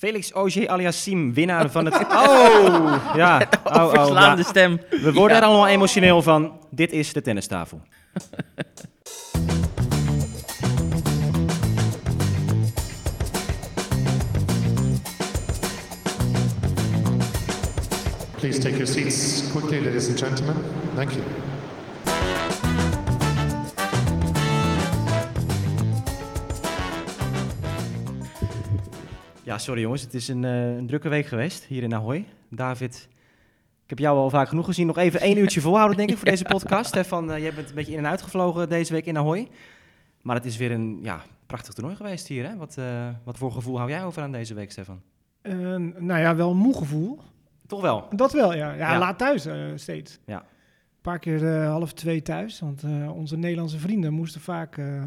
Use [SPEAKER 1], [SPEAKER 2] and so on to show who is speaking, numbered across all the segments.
[SPEAKER 1] Felix Auger Aliassim, winnaar van het... Oh! Ja. Oh, oh,
[SPEAKER 2] Verslaande
[SPEAKER 1] ja.
[SPEAKER 2] stem.
[SPEAKER 1] We worden
[SPEAKER 2] Ja.
[SPEAKER 1] er allemaal emotioneel van. Dit is de tennistafel.
[SPEAKER 3] Please take your seats quickly, ladies and gentlemen. Thank you.
[SPEAKER 1] Ja, sorry jongens. Het is een, eh, een drukke week geweest hier in Ahoy. David, ik heb jou al vaak genoeg gezien. Nog even één uurtje volhouden, denk ik, voor deze podcast. Stefan, eh, jij bent een beetje in en uit gevlogen deze week in Ahoy. Maar het is weer een ja, prachtig toernooi geweest hier. Hè? Wat, eh, wat voor gevoel hou jij over aan deze week, Stefan?
[SPEAKER 4] Eh, nou ja, wel een moe gevoel.
[SPEAKER 1] Toch wel?
[SPEAKER 4] Dat wel, ja. Ja,
[SPEAKER 1] Ja.
[SPEAKER 4] laat thuis eh, steeds.
[SPEAKER 1] Ja.
[SPEAKER 4] Een paar keer eh, half twee thuis. Want eh, onze Nederlandse vrienden moesten vaak eh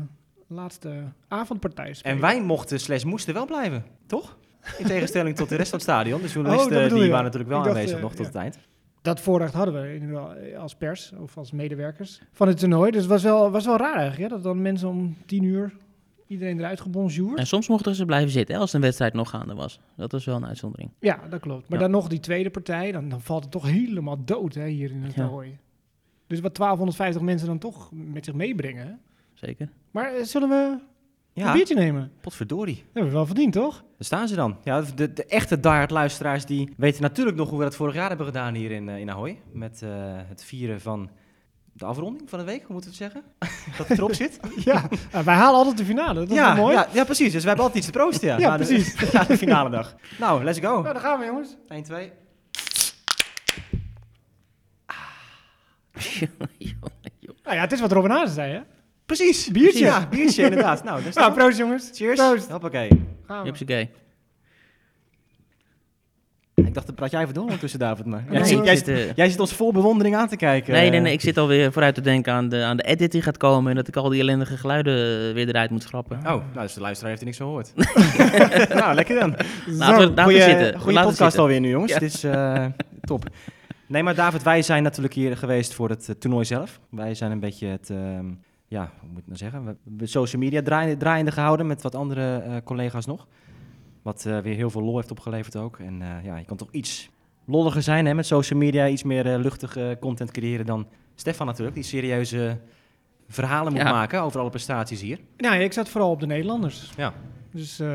[SPEAKER 4] laatste avondpartij spelen.
[SPEAKER 1] En wij mochten slash moesten wel blijven, toch? In tegenstelling tot de rest van het stadion. De
[SPEAKER 4] Oh,
[SPEAKER 1] journalisten
[SPEAKER 4] bedoel
[SPEAKER 1] die
[SPEAKER 4] je.
[SPEAKER 1] waren natuurlijk wel
[SPEAKER 4] dacht,
[SPEAKER 1] aanwezig
[SPEAKER 4] eh,
[SPEAKER 1] nog tot
[SPEAKER 4] ja.
[SPEAKER 1] het eind.
[SPEAKER 4] Dat voorrecht hadden we in ieder geval, eh, als pers of als medewerkers van het toernooi. Dus het was wel, was wel raar eigenlijk. Ja? Dat dan mensen om tien uur iedereen eruit gebonjourd.
[SPEAKER 2] En soms mochten ze blijven zitten hè, als een wedstrijd nog gaande was. Dat was wel een uitzondering.
[SPEAKER 4] Ja, dat klopt. Maar
[SPEAKER 2] Ja.
[SPEAKER 4] dan nog die tweede partij, dan, dan valt het toch helemaal dood hè, hier in het
[SPEAKER 2] Ja.
[SPEAKER 4] toernooi. Dus wat 1250 mensen dan toch met zich meebrengen.
[SPEAKER 2] Zeker.
[SPEAKER 4] Maar eh, zullen we een
[SPEAKER 1] Ja,
[SPEAKER 4] biertje nemen?
[SPEAKER 1] potverdorie.
[SPEAKER 4] Dat hebben we wel verdiend, toch?
[SPEAKER 1] Daar staan ze dan. Ja, de, de echte diehard luisteraars die weten natuurlijk nog hoe we dat vorig jaar hebben gedaan hier in, eh, in Ahoy. Met eh, het vieren van de afronding van de week, hoe moeten we het zeggen? dat het erop zit.
[SPEAKER 4] Ja, wij halen altijd de finale. Dat is
[SPEAKER 1] ja,
[SPEAKER 4] wel mooi.
[SPEAKER 1] Ja, ja, precies. Dus we hebben altijd iets te proosten. Ja,
[SPEAKER 4] Ja,
[SPEAKER 1] na de-
[SPEAKER 4] precies.
[SPEAKER 1] na de finale dag. Nou, let's go.
[SPEAKER 4] Nou, daar gaan we, jongens.
[SPEAKER 1] 1, 2.
[SPEAKER 4] Nou ja, het is wat Robin Hazen zei, hè?
[SPEAKER 1] Precies.
[SPEAKER 4] Biertje.
[SPEAKER 1] Ja, biertje inderdaad. Nou, daar staan
[SPEAKER 4] Nou, proost, jongens.
[SPEAKER 1] Cheers.
[SPEAKER 4] Proost.
[SPEAKER 1] Hoppakee.
[SPEAKER 4] Gaan we.
[SPEAKER 1] Ik dacht, dat praat jij even door ondertussen, David. Maar.
[SPEAKER 4] Nee,
[SPEAKER 1] Jij, zit,
[SPEAKER 2] ik
[SPEAKER 1] jij,
[SPEAKER 2] zit, eh,
[SPEAKER 1] jij zit ons vol bewondering aan te kijken.
[SPEAKER 2] Nee, nee, nee. Ik zit alweer vooruit te denken aan de, aan de edit die gaat komen. En dat ik al die ellendige geluiden eh, weer eruit moet schrappen.
[SPEAKER 1] Oh, nou, dus de luisteraar heeft er niks van gehoord. nou, lekker dan.
[SPEAKER 2] Laten we, laten we
[SPEAKER 1] Goeie,
[SPEAKER 2] zitten.
[SPEAKER 1] goeie
[SPEAKER 2] Laten we
[SPEAKER 1] podcast
[SPEAKER 2] zitten.
[SPEAKER 1] alweer nu, jongens.
[SPEAKER 2] Ja.
[SPEAKER 1] Dit is eh, top. Nee, maar David, wij zijn natuurlijk hier geweest voor het toernooi zelf. Wij zijn een beetje het, ehm, ja, hoe moet ik nou zeggen? We hebben social media draaiende, draaiende gehouden met wat andere eh, collega's nog. Wat eh, weer heel veel lol heeft opgeleverd ook. En eh, ja, je kan toch iets lolliger zijn hè, met social media. Iets meer eh, luchtige content creëren dan Stefan natuurlijk. Die serieuze verhalen moet
[SPEAKER 2] Ja.
[SPEAKER 1] maken over alle prestaties hier.
[SPEAKER 4] Nou, ik zat vooral op de Nederlanders.
[SPEAKER 1] Ja.
[SPEAKER 4] Dus eh,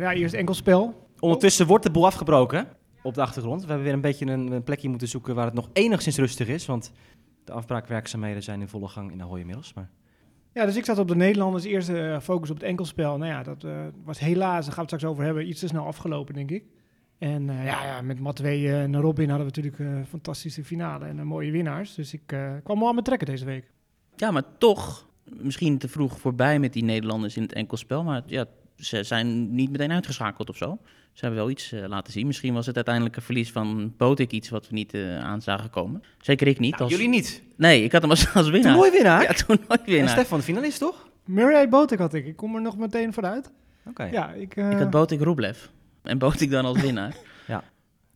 [SPEAKER 4] ja, eerst enkel spel.
[SPEAKER 1] Ondertussen wordt de boel afgebroken op de achtergrond. We hebben weer een beetje een, een plekje moeten zoeken waar het nog enigszins rustig is. Want de afbraakwerkzaamheden zijn in volle gang in Ahoy inmiddels. Maar
[SPEAKER 4] Ja, dus ik zat op de Nederlanders. Eerst eh, focus op het enkelspel. Nou ja, dat eh, was helaas, daar gaan we het straks over hebben, iets te snel afgelopen, denk ik. En eh, ja, ja, met Matwee en Robin hadden we natuurlijk een fantastische finale en een mooie winnaars. Dus ik kwam wel aan mijn trekken deze week.
[SPEAKER 2] Ja, maar toch misschien te vroeg voorbij met die Nederlanders in het enkelspel. Maar ja, ze zijn niet meteen uitgeschakeld of zo. Ze hebben wel iets eh, laten zien. Misschien was het uiteindelijk een verlies van Botik iets wat we niet eh aan zagen komen. Zeker ik niet.
[SPEAKER 1] Nou,
[SPEAKER 2] als...
[SPEAKER 1] jullie niet.
[SPEAKER 2] Nee, ik had hem als, als winnaar.
[SPEAKER 1] Toernooiwinnaar?
[SPEAKER 2] Ja,
[SPEAKER 1] En
[SPEAKER 2] toernooiwinnaar.
[SPEAKER 1] Stefan, de finalist toch?
[SPEAKER 4] Murray Botek had ik. Ik kom er nog meteen vooruit.
[SPEAKER 1] Oké.
[SPEAKER 4] Ja, ik... eh,
[SPEAKER 2] Ik had Botik Rublev. En Botik dan als winnaar.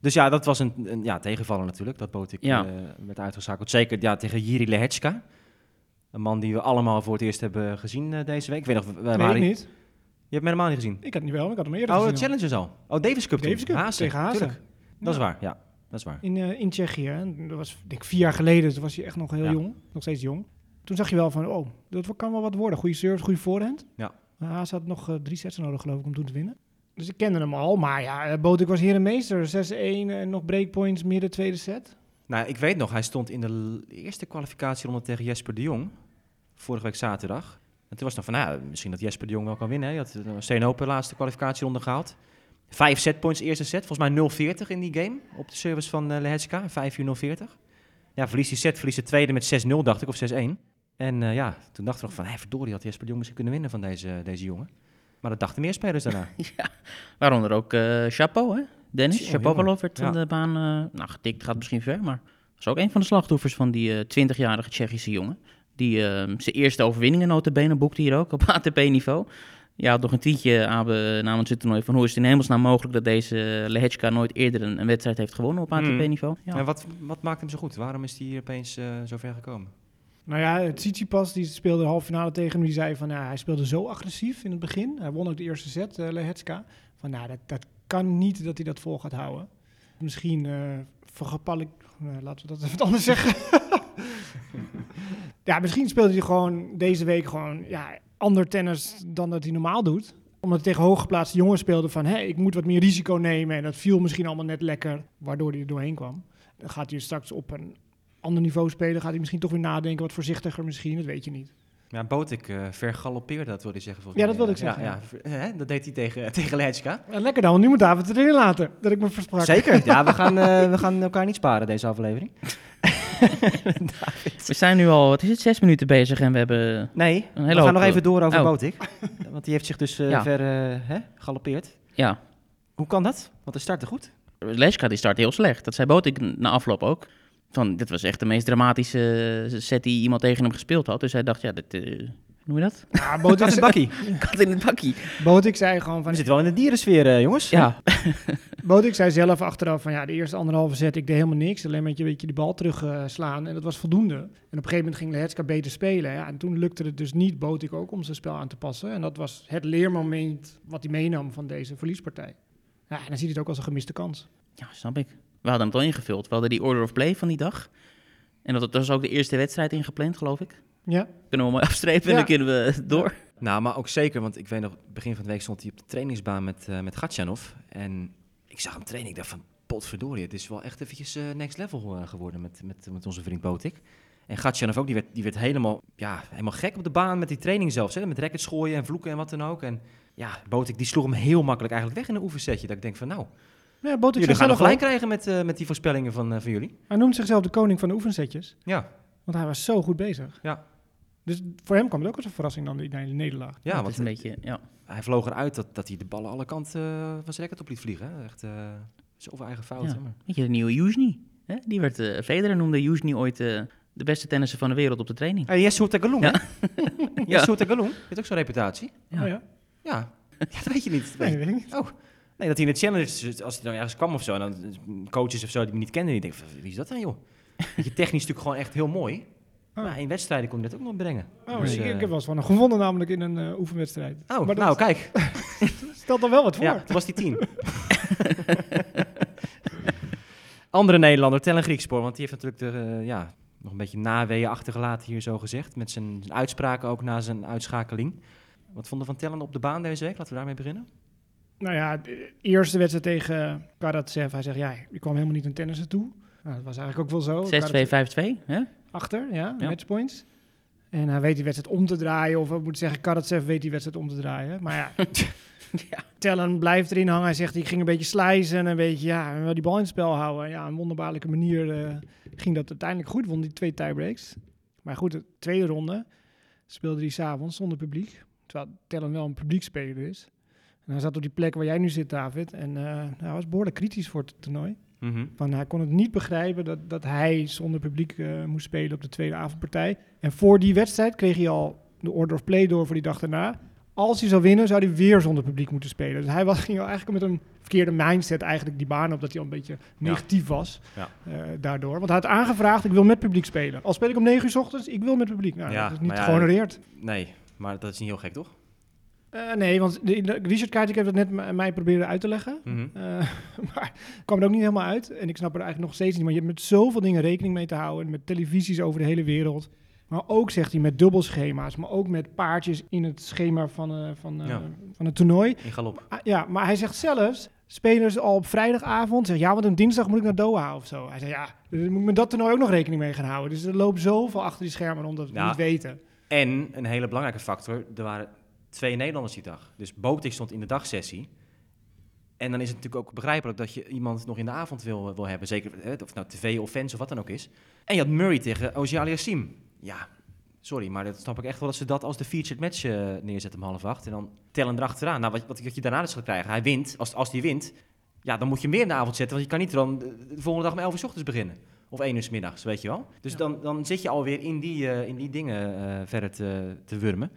[SPEAKER 1] Dus ja, dat was een, een ja, tegenvaller natuurlijk. Dat Botik
[SPEAKER 2] Ja.
[SPEAKER 1] eh, werd uitgeschakeld. Zeker ja, tegen Jiri Lehechka. Een man die we allemaal voor het eerst hebben gezien deze week. Ik weet nog, we,
[SPEAKER 4] nee,
[SPEAKER 1] waren
[SPEAKER 4] ik
[SPEAKER 1] niet. Je hebt hem helemaal niet gezien.
[SPEAKER 4] Ik had niet wel, ik had hem eerder
[SPEAKER 1] Oh,
[SPEAKER 4] gezien. al.
[SPEAKER 1] Challengers al. Oh, Davis Cup.
[SPEAKER 4] Davis Cup,
[SPEAKER 1] Hazen,
[SPEAKER 4] tegen Hazen.
[SPEAKER 1] Dat is waar, ja. Dat is waar.
[SPEAKER 4] In, eh, in Tsjechië. hè. Dat was denk ik vier jaar geleden. Toen was hij echt nog heel
[SPEAKER 1] Ja.
[SPEAKER 4] jong. Nog steeds jong. Toen zag je wel van, oh, dat kan wel wat worden. Goede service, goede voorhand.
[SPEAKER 1] Ja.
[SPEAKER 4] Maar Haas had nog eh, drie sets nodig, geloof ik, om toen te winnen. Dus ik kende hem al. Maar ja, eh, Botik was hier een meester. 6-1 en nog breakpoints midden tweede set.
[SPEAKER 1] Nou, ik weet nog, hij stond in de eerste kwalificatieronde tegen Jesper de Jong. Vorige week zaterdag. En toen was het nog van, nou, misschien dat Jesper de Jong wel kan winnen. Hè. Hij had een Steen Open laatste kwalificatieronde gehaald. Vijf setpoints eerste set. Volgens mij 0-40 in die game. Op de service van uh, Lehecka. 5 uur 0-40. Ja, verliest die set, verliest de tweede met 6-0, dacht ik, of 6-1. En eh, ja, toen dacht ik nog van, hé, verdorie, had Jesper de Jong misschien kunnen winnen van deze, deze jongen. Maar dat dachten meer spelers daarna.
[SPEAKER 2] Waaronder ook eh Chapeau, hè? Dennis. Shapovalov werd
[SPEAKER 1] Ja.
[SPEAKER 2] van de baan... eh, nou, getikt gaat misschien ver, maar... was ook een van de slachtoffers van die eh 20-jarige Tsjechische jongen. Die eh, zijn eerste overwinningen notabene boekte hier ook op ATP-niveau. Ja, had nog een tweetje Abe, namens het toernooi van hoe is het in hemelsnaam mogelijk dat deze Lehechka nooit eerder een, een wedstrijd heeft gewonnen op ATP-niveau. Ja.
[SPEAKER 1] En wat, wat maakt hem zo goed? Waarom is hij hier opeens eh, zo ver gekomen?
[SPEAKER 4] Nou ja, Tsitsipas die speelde de halve finale tegen hem. Die zei van, ja, hij speelde zo agressief in het begin. Hij won ook de eerste set, eh Lehecka. Van nou, dat, dat kan niet dat hij dat vol gaat houden. Misschien uh, vergapal ik... nou, laten we dat even anders zeggen. ja, misschien speelt hij gewoon deze week gewoon ja, ander tennis dan dat hij normaal doet omdat hij tegen hooggeplaatste jongens speelde van... hé, ik moet wat meer risico nemen. En dat viel misschien allemaal net lekker, waardoor hij er doorheen kwam. Dan gaat hij straks op een ander niveau spelen. Gaat hij misschien toch weer nadenken, wat voorzichtiger misschien. Dat weet je niet.
[SPEAKER 1] Ja, Botik uh, vergaloppeerde, dat wilde hij zeggen. Volgens
[SPEAKER 4] ja, dat wilde ik zeggen.
[SPEAKER 1] Ja, ja. dat deed hij tegen, tegen Leitska.
[SPEAKER 4] Ja, lekker dan, want nu moet David erin laten, dat ik me versprak.
[SPEAKER 1] Zeker, ja, we gaan, uh, we gaan elkaar niet sparen deze aflevering.
[SPEAKER 2] we zijn nu al, wat is het, zes minuten bezig en we hebben...
[SPEAKER 1] Nee,
[SPEAKER 2] een
[SPEAKER 1] hele we gaan nog even door over oh. Botik. Want die heeft zich dus uh, ja. ver hè, galopeerd.
[SPEAKER 2] Ja.
[SPEAKER 1] Hoe kan dat? Want hij startte goed.
[SPEAKER 2] Leska die start heel slecht. Dat zei Botik na afloop ook. Van, dit was echt de meest dramatische set die iemand tegen hem gespeeld had. Dus hij dacht, ja, dit, uh, noem je dat?
[SPEAKER 4] Ja, Botik
[SPEAKER 1] in het bakkie.
[SPEAKER 2] Kat in het bakkie.
[SPEAKER 4] Botik zei gewoon van...
[SPEAKER 1] We zitten wel in de dierensfeer, uh, jongens.
[SPEAKER 2] Ja.
[SPEAKER 4] Botik zei zelf achteraf van, ja, de eerste anderhalve set, ik deed helemaal niks. Alleen met je, weet je, die bal terug uh, slaan. En dat was voldoende. En op een gegeven moment ging Lehetska beter spelen. Ja, en toen lukte het dus niet Botik ook om zijn spel aan te passen. En dat was het leermoment wat hij meenam van deze verliespartij. Ja, en dan ziet hij het ook als een gemiste kans.
[SPEAKER 2] Ja, snap ik. We hadden het al ingevuld. We hadden die order of play van die dag. En dat, dat was ook de eerste wedstrijd ingepland, geloof ik.
[SPEAKER 4] Ja.
[SPEAKER 2] Kunnen we mooi afstrepen ja. en dan kunnen we door. Ja.
[SPEAKER 1] Nou, maar ook zeker, want ik weet nog, begin van de week stond hij op de trainingsbaan met, uh, met Gatjanov. En ik zag hem trainen, ik dacht van, potverdorie, het is wel echt eventjes uh, next level uh, geworden met, met, met onze vriend Botik. En Gatjanov ook, die werd, die werd helemaal, ja, helemaal gek op de baan met die training zelfs. Hè? Met rackets gooien en vloeken en wat dan ook. En ja, Botik die sloeg hem heel makkelijk eigenlijk weg in een oefensetje. Dat ik denk van, nou,
[SPEAKER 4] ja, Botik
[SPEAKER 1] jullie gaan nog gelijk krijgen met, uh, met die voorspellingen van, uh, van jullie.
[SPEAKER 4] Hij noemt zichzelf de koning van de oefensetjes.
[SPEAKER 1] Ja.
[SPEAKER 4] Want hij was zo goed bezig.
[SPEAKER 1] Ja.
[SPEAKER 4] Dus voor hem kwam het ook als een verrassing dan die nederlaag.
[SPEAKER 1] Ja,
[SPEAKER 2] ja
[SPEAKER 1] want
[SPEAKER 2] een beetje, ja.
[SPEAKER 1] hij vloog eruit dat, dat hij de ballen alle kanten uh, van zijn racket op liet vliegen. Hè? Echt uh, zoveel eigen fouten.
[SPEAKER 2] Ja.
[SPEAKER 1] Maar.
[SPEAKER 2] Weet je, de nieuwe Jusni. Die werd, uh, Federer noemde Jusni ooit de beste tennisser van de wereld op de training.
[SPEAKER 1] Hey, Jessoer Tegaloen,
[SPEAKER 2] Ja.
[SPEAKER 1] Jessoer Tegaloen, heeft ook zo'n reputatie.
[SPEAKER 4] Ja. Oh, ja.
[SPEAKER 1] Ja. ja, dat weet je niet.
[SPEAKER 4] Nee, dat weet ik niet.
[SPEAKER 1] Oh. Nee, dat hij in de challenge, als hij dan ergens kwam of zo, en dan coaches of zo die me niet kenden, die denken, wie is dat dan, joh? Je, technisch natuurlijk gewoon echt heel mooi. Oh. Maar in wedstrijden kon je dat ook nog brengen.
[SPEAKER 4] Oh, dus, ik, ik heb wel eens van een gewonnen namelijk in een uh, oefenwedstrijd.
[SPEAKER 1] Oh,
[SPEAKER 4] maar
[SPEAKER 1] nou, kijk.
[SPEAKER 4] stelt dan wel wat voor.
[SPEAKER 1] Ja, toen was die tien. Andere Nederlander, Tellen Griekspoor, want die heeft natuurlijk de, uh, ja, nog een beetje naweeën achtergelaten hier zo gezegd. Met zijn, zijn uitspraken ook na zijn uitschakeling. Wat vonden van Tellen op de baan deze week? Laten we daarmee beginnen.
[SPEAKER 4] Nou ja, de eerste wedstrijd tegen Karatsev. Hij zegt, ja, je kwam helemaal niet aan tennissen toe. Nou, dat was eigenlijk ook wel zo.
[SPEAKER 2] 6-2, 5-2, hè?
[SPEAKER 4] Achter, ja, ja, matchpoints. En hij weet die wedstrijd om te draaien. Of we moeten zeggen, Karatsev weet die wedstrijd om te draaien. Maar ja, ja. Tellen blijft erin hangen. Hij zegt, ik ging een beetje slijzen en een beetje, ja, die bal in het spel houden. Ja, op een wonderbaarlijke manier uh, ging dat uiteindelijk goed. Won die twee tiebreaks. Maar goed, de tweede ronde speelde hij s'avonds zonder publiek. Terwijl Tellen wel een publiekspeler is. En hij zat op die plek waar jij nu zit, David. En uh, hij was behoorlijk kritisch voor het toernooi.
[SPEAKER 1] Mm -hmm.
[SPEAKER 4] Van, hij kon het niet begrijpen dat, dat hij zonder publiek uh, moest spelen op de tweede avondpartij. En voor die wedstrijd kreeg hij al de order of play door voor die dag daarna. Als hij zou winnen, zou hij weer zonder publiek moeten spelen. Dus hij was, ging eigenlijk met een verkeerde mindset eigenlijk die baan op, dat hij al een beetje negatief
[SPEAKER 1] ja.
[SPEAKER 4] was
[SPEAKER 1] ja.
[SPEAKER 4] uh, daardoor. Want hij had aangevraagd, ik wil met publiek spelen. Al speel ik om 9 uur s ochtends, ik wil met publiek. Nou,
[SPEAKER 1] ja,
[SPEAKER 4] dat is niet gehonoreerd.
[SPEAKER 1] Nee, maar dat is niet heel gek, toch?
[SPEAKER 4] Uh, nee, want de, Richard Kaartje heeft dat net mij proberen uit te leggen.
[SPEAKER 1] Mm -hmm.
[SPEAKER 4] uh, maar kwam er ook niet helemaal uit. En ik snap er eigenlijk nog steeds niet. Maar je hebt met zoveel dingen rekening mee te houden. Met televisies over de hele wereld. Maar ook, zegt hij, met dubbelschema's. Maar ook met paardjes in het schema van, uh, van,
[SPEAKER 1] ja.
[SPEAKER 4] van het toernooi.
[SPEAKER 1] In galop.
[SPEAKER 4] Ah, ja, maar hij zegt zelfs... Spelers al op vrijdagavond zeggen... ja, want een dinsdag moet ik naar Doha of zo. Hij zei, ja, dus moet ik met dat toernooi ook nog rekening mee gaan houden. Dus er loopt zoveel achter die schermen rond dat we
[SPEAKER 1] Ja.
[SPEAKER 4] niet weten.
[SPEAKER 1] En een hele belangrijke factor, er waren twee Nederlanders die dag. Dus Botik stond in de dagsessie. En dan is het natuurlijk ook begrijpelijk dat je iemand nog in de avond wil, wil hebben. Zeker hè, of nou tv of fans of wat dan ook is. En je had Murray tegen Oziali Yassim. Ja, sorry, maar dat snap ik echt wel dat ze dat als de featured match uh, neerzetten om half acht. En dan tellen erachteraan. Nou, wat, wat, wat je daarna dus gaat krijgen. Hij wint. Als, als die wint, ja, dan moet je meer in de avond zetten. Want je kan niet dan de, de volgende dag om elf uur 's ochtends beginnen. Of één uur 's middags, weet je wel. Dus
[SPEAKER 4] Ja.
[SPEAKER 1] dan, dan zit je alweer in die, uh, in die dingen uh, verder te, te wurmen.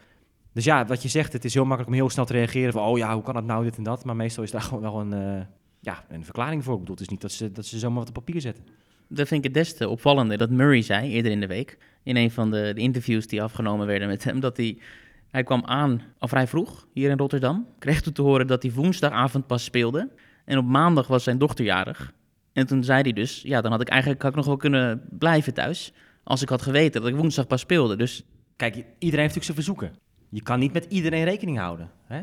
[SPEAKER 1] Dus ja, wat je zegt, het is heel makkelijk om heel snel te reageren van... oh ja, hoe kan dat nou, dit en dat? Maar meestal is daar gewoon wel een, uh, ja, een verklaring voor. Ik bedoel, het is niet dat ze, dat ze zomaar wat op papier zetten.
[SPEAKER 2] Dat vind ik het des te opvallende dat Murray zei eerder in de week... in een van de, de interviews die afgenomen werden met hem... dat hij Hij kwam aan al vrij vroeg hier in Rotterdam. Kreeg toen te horen dat hij woensdagavond pas speelde. En op maandag was zijn dochter jarig. En toen zei hij dus, ja, dan had ik eigenlijk had ik nog wel kunnen blijven thuis. Als ik had geweten dat ik woensdag pas speelde. Dus
[SPEAKER 1] Kijk, iedereen heeft natuurlijk zijn verzoeken. Je kan niet met iedereen rekening houden. Hè?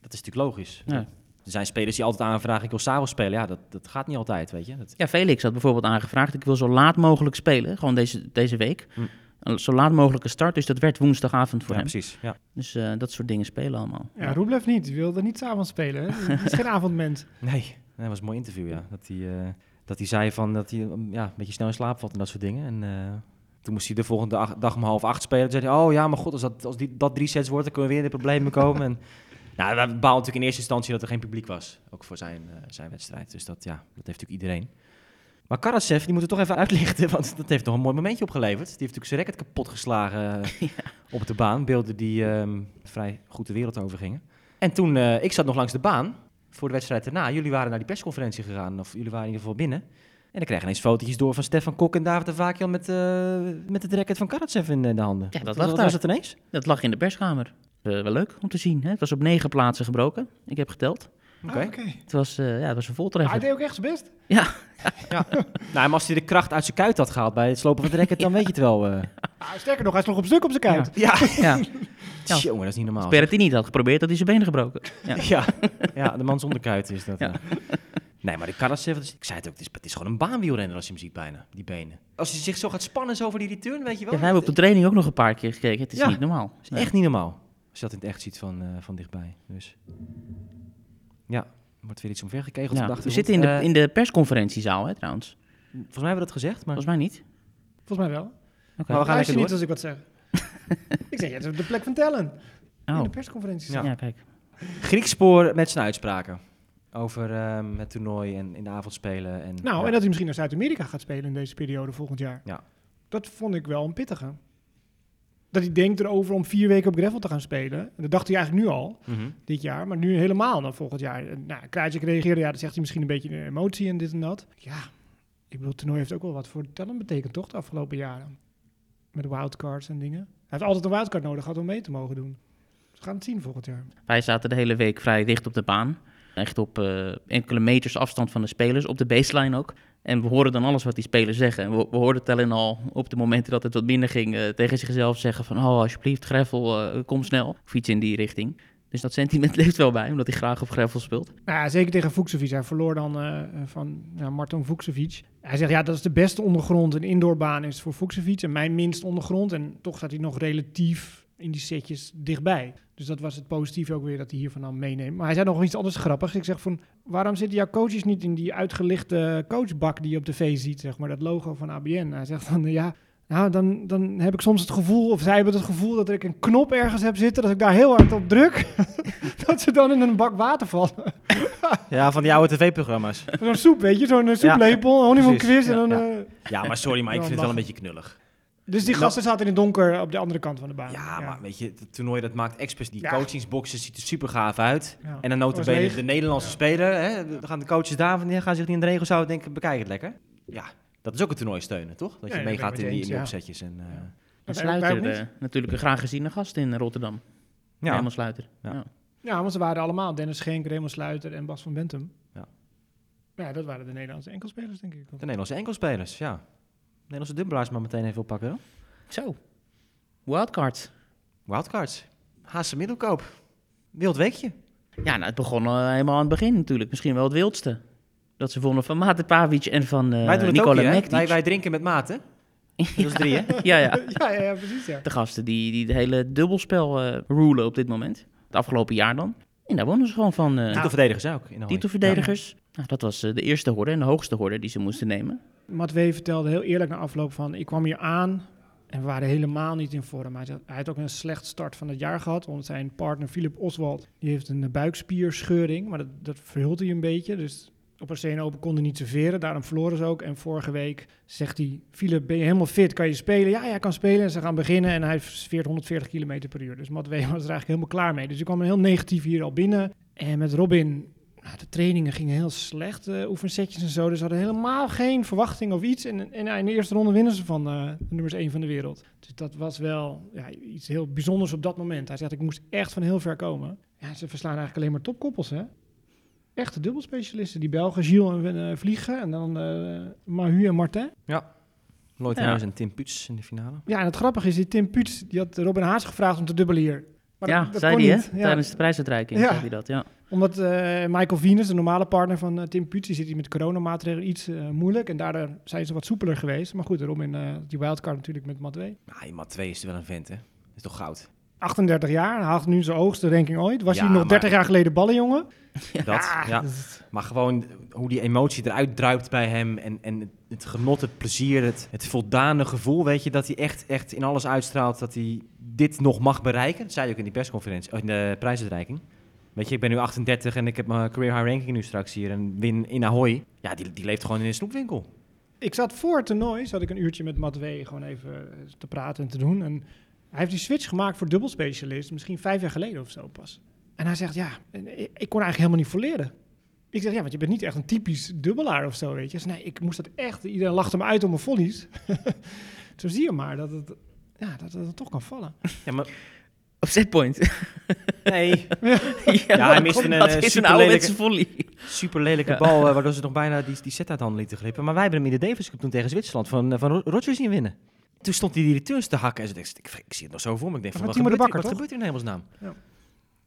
[SPEAKER 1] Dat is natuurlijk logisch.
[SPEAKER 2] Ja.
[SPEAKER 1] Er zijn spelers die altijd aanvragen, ik wil s'avonds spelen. Ja, dat, dat gaat niet altijd, weet je. Dat,
[SPEAKER 2] ja, Felix had bijvoorbeeld aangevraagd, ik wil zo laat mogelijk spelen. Gewoon deze, deze week.
[SPEAKER 1] Hm.
[SPEAKER 2] Een Zo laat mogelijke start, dus dat werd woensdagavond voor
[SPEAKER 1] ja,
[SPEAKER 2] hem.
[SPEAKER 1] precies. Ja.
[SPEAKER 2] Dus eh, dat soort dingen spelen allemaal.
[SPEAKER 4] Ja, Roeblev niet. Die wilde niet s'avonds spelen. Hè? Die is geen avondmens.
[SPEAKER 1] Nee, dat was een mooi interview, ja. Dat hij, eh, dat hij zei van dat hij um, ja, een beetje snel in slaap valt en dat soort dingen. En eh, toen moest hij de volgende ach- dag om half acht spelen. Toen zei hij, oh ja, maar god, als dat, als die, dat drie sets wordt, dan kunnen we weer in de problemen komen. en, nou, we baalden natuurlijk in eerste instantie dat er geen publiek was. Ook voor zijn, eh, zijn wedstrijd. Dus dat, ja, dat heeft natuurlijk iedereen. Maar Karatsev, die moet het toch even uitlichten, want dat heeft toch een mooi momentje opgeleverd. Die heeft natuurlijk zijn record kapot geslagen eh, op de baan. Beelden die ehm, vrij goed de wereld over gingen. En toen, eh, ik zat nog langs de baan voor de wedstrijd daarna. Jullie waren naar die persconferentie gegaan, of jullie waren in ieder geval binnen. En ik kreeg ineens fotootjes door van Stefan Kok en David de Vakian met, eh, met het racket van Karatsev in eh, de handen.
[SPEAKER 2] Ja, dat
[SPEAKER 1] Wat-
[SPEAKER 2] lag daar.
[SPEAKER 1] was het ineens?
[SPEAKER 2] Dat lag in de perskamer. Eh, wel leuk om te zien. Hè? Het was op negen plaatsen gebroken. Ik heb geteld.
[SPEAKER 1] Oké.
[SPEAKER 4] Ah.
[SPEAKER 2] Het was, eh, ja, het was een voltreffer.
[SPEAKER 4] hij deed ook echt zijn best.
[SPEAKER 2] Ja,
[SPEAKER 1] Nou, maar als hij de kracht uit zijn kuit had gehaald bij het slopen van het racket, dan weet je het wel.
[SPEAKER 4] Ah, sterker nog, hij sloeg op stuk op zijn kuit.
[SPEAKER 1] Ja,
[SPEAKER 2] ja. Ja.
[SPEAKER 1] Jongen, dat is niet normaal.
[SPEAKER 2] Berrettini had geprobeerd, dat hij zijn benen gebroken. Ja.
[SPEAKER 1] Ja, ja, de man zonder kuit is dat.
[SPEAKER 2] Ja.
[SPEAKER 1] Ja. Nee, maar dat is- ik zei het ook, het is, het is gewoon een baanwielrenner als je hem ziet bijna, die benen. Als hij zich zo gaat spannen zo over die return, weet je
[SPEAKER 2] Ja,
[SPEAKER 1] wel.
[SPEAKER 2] wij hebben op de training ook nog een paar keer gekeken. Het is
[SPEAKER 1] Ja.
[SPEAKER 2] niet normaal.
[SPEAKER 1] Dat is echt niet normaal. Als je dat in het echt ziet van, eh, van dichtbij. Dus ja, er wordt weer iets omvergekegeld.
[SPEAKER 2] Ja, we zitten in de,
[SPEAKER 1] Eh,
[SPEAKER 2] in de persconferentiezaal, hè, trouwens.
[SPEAKER 1] Volgens mij hebben we dat gezegd, maar...
[SPEAKER 2] Volgens mij niet.
[SPEAKER 4] Volgens mij wel.
[SPEAKER 2] Oké.
[SPEAKER 1] Maar we gaan lekker
[SPEAKER 4] niet
[SPEAKER 1] door.
[SPEAKER 4] als ik wat zeg. ik zeg, ja, het is op de plek van Tellen. In
[SPEAKER 2] Oh,
[SPEAKER 4] de persconferentie.
[SPEAKER 1] Ja.
[SPEAKER 2] ja. kijk.
[SPEAKER 1] Grieks spoor met zijn uitspraken. Over ehm, het toernooi en in de avond spelen. En,
[SPEAKER 4] Nou,
[SPEAKER 1] ja.
[SPEAKER 4] en dat hij misschien naar Zuid-Amerika gaat spelen in deze periode volgend jaar.
[SPEAKER 1] Ja.
[SPEAKER 4] Dat vond ik wel een pittige. Dat hij denkt erover om vier weken op gravel te gaan spelen. En dat dacht hij eigenlijk nu al,
[SPEAKER 1] Mhm.
[SPEAKER 4] dit jaar. Maar nu helemaal dan volgend jaar. Nou, Krajcik reageerde, ja, dat zegt hij misschien een beetje de emotie en dit en dat. Ja, ik bedoel, het toernooi heeft ook wel wat voor Tellen betekend, toch, de afgelopen jaren. Met wildcards en dingen. Hij heeft altijd een wildcard nodig gehad om mee te mogen doen. We gaan het zien volgend jaar.
[SPEAKER 2] Wij zaten de hele week vrij dicht op de baan. Echt op eh, enkele meters afstand van de spelers, op de baseline ook. En we horen dan alles wat die spelers zeggen. En we, we hoorden Tellen al op de momenten dat het wat minder ging... eh, tegen zichzelf zeggen van... oh, alsjeblieft, Greffel, eh, kom snel. Of iets in die richting. Dus dat sentiment leeft wel bij, omdat hij graag op Greffel speelt.
[SPEAKER 4] Nou ja, zeker tegen Vukcevic. Hij verloor dan van ja, Martin. Hij zegt, ja, dat is de beste ondergrond. Een indoorbaan is voor Vukcevic en mijn minst ondergrond. En toch staat hij nog relatief in die setjes dichtbij. Dus dat was het positieve ook weer dat hij hiervan dan meeneemt. Maar hij zei nog iets anders grappigs. Ik zeg van, waarom zitten jouw coaches niet in die uitgelichte coachbak die je op tv ziet? Zeg maar, dat logo van ABN. Hij zegt dan, ja... Nou, dan, dan heb ik soms het gevoel, of zij hebben het gevoel dat ik een knop ergens heb zitten, dat ik daar heel hard op druk, dat ze dan in een bak water vallen.
[SPEAKER 1] Ja, van die oude tv-programma's.
[SPEAKER 4] Zo'n soep, weet je, zo'n soeplepel, quiz en
[SPEAKER 1] Ja,
[SPEAKER 4] dan...
[SPEAKER 1] ja.
[SPEAKER 4] eh,
[SPEAKER 1] Ja, maar sorry, maar ik vind het wel een beetje knullig.
[SPEAKER 4] Dus die gasten zaten in het donker op de andere kant van de baan.
[SPEAKER 1] Ja, maar weet je, het toernooi dat maakt expres die
[SPEAKER 4] Ja.
[SPEAKER 1] coachingsboxen ziet er super gaaf uit.
[SPEAKER 4] Ja.
[SPEAKER 1] En dan notabene de Nederlandse speler, hè, dan gaan de coaches daar van, die gaan zich niet in de regels houden denken, bekijk het lekker. Ja, dat is ook een toernooi steunen, toch? Dat je meegaat in die, in die opzetjes. En, eh,
[SPEAKER 4] Ja.
[SPEAKER 2] En Sluiter, eh, natuurlijk een graag geziene gast in Rotterdam.
[SPEAKER 1] ja.
[SPEAKER 2] Helemaal Sluiter.
[SPEAKER 1] Ja.
[SPEAKER 2] Ja.
[SPEAKER 4] Ja, want ze waren allemaal Dennis Schenk, Raymond Sluiter en Bas van Bentum.
[SPEAKER 1] Ja.
[SPEAKER 4] Ja, dat waren de Nederlandse enkelspelers, denk ik.
[SPEAKER 1] De Nederlandse enkelspelers, ja. Nederlandse dubbelaars maar meteen even oppakken.
[SPEAKER 2] Zo. Wildcards.
[SPEAKER 1] Wildcards. Haase Middelkoop. Wild weekje.
[SPEAKER 2] Ja, nou, het begon eh, helemaal aan het begin natuurlijk. Misschien wel het wildste. Dat ze wonnen van Mate Pavic en van eh
[SPEAKER 1] wij doen het
[SPEAKER 2] Nikola
[SPEAKER 1] ook hier. Wij, wij drinken met maten. Dat is drie, hè?
[SPEAKER 2] ja, ja.
[SPEAKER 4] ja, ja, ja, precies, ja.
[SPEAKER 2] De gasten die, die het hele dubbelspel eh rulen op dit moment. Het afgelopen jaar dan. En daar wonnen ze gewoon van eh
[SPEAKER 1] Titelverdedigers ook. In
[SPEAKER 2] titelverdedigers. Nou, dat was eh, de eerste horde en de hoogste horde die ze moesten nemen.
[SPEAKER 4] Matwee vertelde heel eerlijk na afloop van... ik kwam hier aan en we waren helemaal niet in vorm. Hij, hij had ook een slecht start van het jaar gehad. Want zijn partner Philip Oswald die heeft een buikspierscheuring. Maar dat, dat verhult hij een beetje. Dus op open konden niet serveren. Daarom verloren ze ook. En vorige week zegt hij... Philip, ben je helemaal fit? Kan je spelen? Ja, ja, kan spelen. En ze gaan beginnen en hij veert 140 km per uur. Dus Matwee was er eigenlijk helemaal klaar mee. Dus ik kwam heel negatief hier al binnen. En met Robin Nou, de trainingen gingen heel slecht, eh oefensetjes en zo. Dus hadden helemaal geen verwachting of iets. En, in de eerste ronde winnen ze van de nummers 1 van de wereld. Dus dat was wel ja, iets heel bijzonders op dat moment. Hij zegt, ik moest echt van heel ver komen. Ja, ze verslaan eigenlijk alleen maar topkoppels, hè. Echte dubbelspecialisten. Die Belgen, Gilles en eh, Vliegen. En dan eh Mahu en Martin.
[SPEAKER 1] Lloyd
[SPEAKER 2] Ja.
[SPEAKER 1] En Tim Puts in de finale.
[SPEAKER 4] Ja, en het grappige is, die Tim Puts, die had Robin Haas gevraagd om te dubbelen hier. Maar
[SPEAKER 2] ja,
[SPEAKER 4] dat, dat
[SPEAKER 2] zei hij hè?
[SPEAKER 4] Ja,
[SPEAKER 2] Tijdens de prijsuitreiking
[SPEAKER 4] Ja.
[SPEAKER 2] zei hij dat, ja.
[SPEAKER 4] Omdat eh, Michael Venus, de normale partner van Tim Puts, die zit hier met coronamaatregelen iets eh, moeilijk. En daardoor zijn ze wat soepeler geweest. Maar goed, Robin, eh die wildcard natuurlijk met Matwee.
[SPEAKER 1] Nou, Mat 2 is wel een vent, hè? is toch goud?
[SPEAKER 4] 38 jaar, haalt nu zijn hoogste ranking ooit. Was
[SPEAKER 1] Ja,
[SPEAKER 4] hij nog
[SPEAKER 1] maar-
[SPEAKER 4] 30 jaar geleden ballenjongen?
[SPEAKER 1] Dat, ja.
[SPEAKER 4] dat is-
[SPEAKER 1] Maar gewoon hoe die emotie eruit druipt bij hem. En, en het- genot, het plezier, het, het voldane gevoel. Weet je, dat hij echt, echt in alles uitstraalt dat hij dit nog mag bereiken. Dat zei hij ook in die persconferentie, oh, in de prijsuitreiking. Weet je, ik ben nu 38 en ik heb mijn career high ranking nu straks hier. En win in Ahoy. Ja, die, die leeft gewoon in een snoepwinkel.
[SPEAKER 4] Ik zat voor het toernooi, zat ik een uurtje met Matwee gewoon even te praten en te doen. En hij heeft die switch gemaakt voor dubbelspecialist, misschien vijf jaar geleden of zo pas. En hij zegt, ja, ik kon eigenlijk helemaal niet volleren. Ik zeg, ja, want je bent niet echt een typisch dubbelaar of zo, weet je. Nee, ik moest dat echt, iedereen lachte me uit om mijn volleys. zo zie je maar dat het, ja, dat het toch kan vallen.
[SPEAKER 1] Ja, maar
[SPEAKER 2] Op setpoint.
[SPEAKER 1] nee,
[SPEAKER 2] ja,
[SPEAKER 1] Ja, hij miste een,
[SPEAKER 2] dat
[SPEAKER 1] eh,
[SPEAKER 2] is een
[SPEAKER 1] super
[SPEAKER 2] ouderwetse volley.
[SPEAKER 1] super lelijke
[SPEAKER 2] Ja.
[SPEAKER 1] bal. eh, waardoor ze nog bijna die, die set uit handen lieten glippen. Maar wij hebben hem in de Davis Cup toen tegen Zwitserland van, eh, van Rodgers zien winnen. Toen stond hij die returns te hakken. En ze dacht, ik, ik, zie het nog zo voor me. Ik denk van, wat, gebeurt,
[SPEAKER 4] Bakker,
[SPEAKER 1] hier, wat gebeurt hier in hemelsnaam?
[SPEAKER 4] Ja.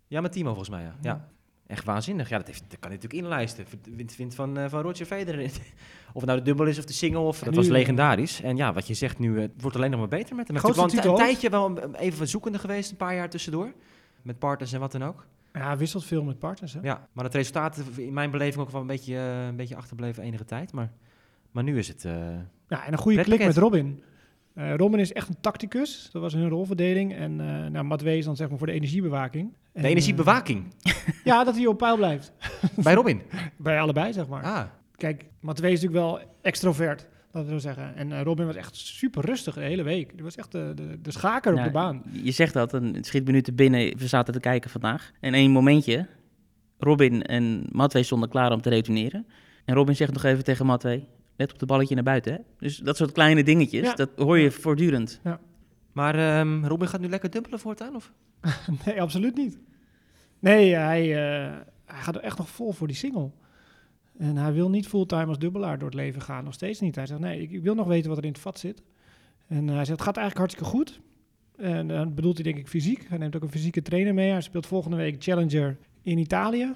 [SPEAKER 1] Ja, met Timo volgens mij, ja. ja. Echt waanzinnig. Ja, dat, heeft, dat kan hij natuurlijk inlijsten. Wint, wint van, eh, van Roger Federer. of het nou de dubbel is of de single. Of, dat
[SPEAKER 4] nu,
[SPEAKER 1] was legendarisch. En ja, wat je zegt nu, eh, het wordt alleen nog maar beter met hem. Natuurlijk wel een, tijdje wel even zoekende geweest, een paar jaar tussendoor. Met partners en wat dan ook.
[SPEAKER 4] Ja, wisselt veel met partners, hè.
[SPEAKER 1] Ja, maar het resultaat in mijn beleving ook wel een beetje, eh, een beetje achterbleven enige tijd. Maar, maar nu is het...
[SPEAKER 4] Ja, en een goede klik met Robin. Eh, Robin is echt een tacticus. Dat was hun rolverdeling. En eh nou, Matwee is dan zeg maar voor de energiebewaking. En,
[SPEAKER 1] de energiebewaking
[SPEAKER 4] eh, ja, dat hij op peil blijft.
[SPEAKER 1] bij Robin.
[SPEAKER 4] Bij allebei, zeg maar.
[SPEAKER 1] Ah,
[SPEAKER 4] Kijk, Matwee is natuurlijk wel extrovert, laten we zo zeggen. En eh, Robin was echt super rustig de hele week. Die was echt de, de, de schaker op
[SPEAKER 2] Ja,
[SPEAKER 4] de baan.
[SPEAKER 2] Je zegt dat, en het schiet me nu te binnen. We zaten te kijken vandaag. En één momentje, Robin en Matwee stonden klaar om te retourneren. En Robin zegt nog even tegen Matwee, let op de balletje naar buiten. Hè? Dus dat soort kleine dingetjes,
[SPEAKER 4] Ja.
[SPEAKER 2] dat hoor je voortdurend.
[SPEAKER 1] maar ehm, Robin gaat nu lekker dubbelen voortaan? Of?
[SPEAKER 4] Nee, absoluut niet. Nee, hij, eh, hij gaat er echt nog vol voor die single. En hij wil niet fulltime als dubbelaar door het leven gaan. Nog steeds niet. Hij zegt, nee, ik, ik wil nog weten wat er in het vat zit. En eh, hij zegt, het gaat eigenlijk hartstikke goed. En dan bedoelt hij denk ik fysiek. Hij neemt ook een fysieke trainer mee. Hij speelt volgende week Challenger in Italië.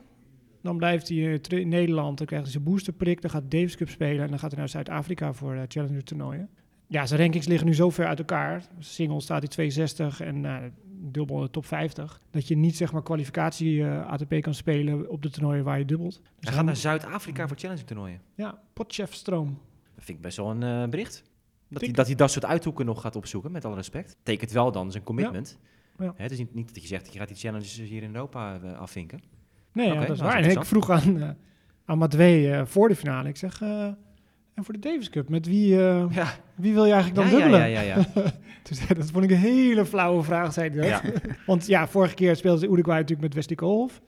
[SPEAKER 4] Dan blijft hij eh, in Nederland. Dan krijgt hij zijn boosterprik. Dan gaat Davis Cup spelen. En dan gaat hij naar Zuid-Afrika voor eh, Challenger toernooien. Ja, zijn rankings liggen nu zo ver uit elkaar. Single staat hij 62 en eh, dubbel top 50. Dat je niet zeg maar kwalificatie eh, ATP kan spelen op de toernooien waar je dubbelt. Dus
[SPEAKER 1] Hij gaat naar Zuid-Afrika voor challenge toernooien.
[SPEAKER 4] Ja, Potchefstroom.
[SPEAKER 1] Dat vind ik best wel een eh, bericht. Dat hij, dat hij dat soort uithoeken nog gaat opzoeken, met alle respect. Tekent wel dan zijn commitment.
[SPEAKER 4] Ja.
[SPEAKER 1] Hè, het is niet, niet dat je zegt, je gaat die challenges hier in Europa eh, afvinken.
[SPEAKER 4] Nee, ja, dat is
[SPEAKER 1] nou,
[SPEAKER 4] waar. En ik vroeg aan, uh, aan Matwee eh, voor de finale. Ik zeg, eh, en voor de Davis Cup, met wie,
[SPEAKER 1] Ja,
[SPEAKER 4] wie wil je eigenlijk dan dubbelen?
[SPEAKER 1] ja, ja, ja.
[SPEAKER 4] Toen zei, dat vond ik een hele flauwe vraag, zei hij dat. Want ja, vorige keer speelde Uruguay natuurlijk met Wesley Koolhof.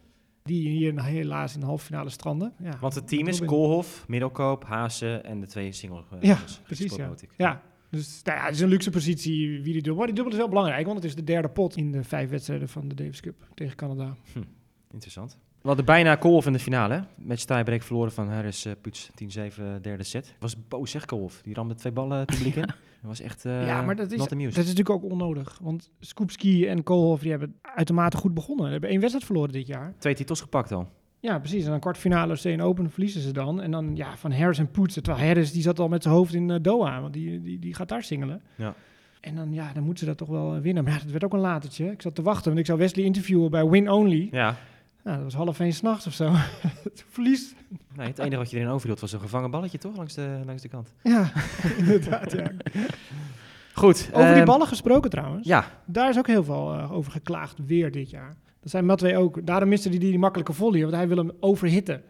[SPEAKER 4] Die hier helaas in de halve finale stranden. Ja,
[SPEAKER 1] Want het team is. Koolhof, Middelkoop, Haase en de twee single
[SPEAKER 4] Ja, precies, ja. Dus nou ja, het is een luxe positie wie die dubbel. Maar die dubbel is wel belangrijk, want het is de derde pot in de vijf wedstrijden van de Davis Cup tegen Canada.
[SPEAKER 1] Interessant. We hadden bijna Koolhof in de finale. hè. Met tiebreak verloren van Harris uh, Puts 10-7 derde set. Was boos zeg Koolhof. Die ramde twee ballen het publiek in. Dat was echt uh,
[SPEAKER 4] ja, maar dat is,
[SPEAKER 1] not
[SPEAKER 4] dat is natuurlijk ook onnodig. Want Skupski en Koolhof die hebben uitermate goed begonnen. Ze hebben één wedstrijd verloren dit jaar.
[SPEAKER 1] Twee titels gepakt al.
[SPEAKER 4] Ja, precies. En dan kwartfinale Australian Open verliezen ze dan. En dan ja, van Harris en Poets. Terwijl Harris die zat al met zijn hoofd in uh, Doha. Want die, die, die gaat daar singelen.
[SPEAKER 1] Ja.
[SPEAKER 4] En dan, ja, dan moeten ze dat toch wel winnen. Maar ja, dat werd ook een latertje. Ik zat te wachten, want ik zou Wesley interviewen bij Win Only.
[SPEAKER 1] Ja.
[SPEAKER 4] Nou, dat was half één s'nachts of zo. Verlies.
[SPEAKER 1] Nee, het enige wat je erin overhield was een gevangen balletje, toch? Langs de, langs de kant.
[SPEAKER 4] Ja, inderdaad, ja.
[SPEAKER 1] Goed.
[SPEAKER 4] Over die
[SPEAKER 1] ehm,
[SPEAKER 4] ballen gesproken trouwens.
[SPEAKER 1] Ja,
[SPEAKER 4] Daar is ook heel veel uh, over geklaagd, weer dit jaar. Dat zijn Matwee ook. Daarom miste hij die, die makkelijke volley, want hij wil hem overhitten.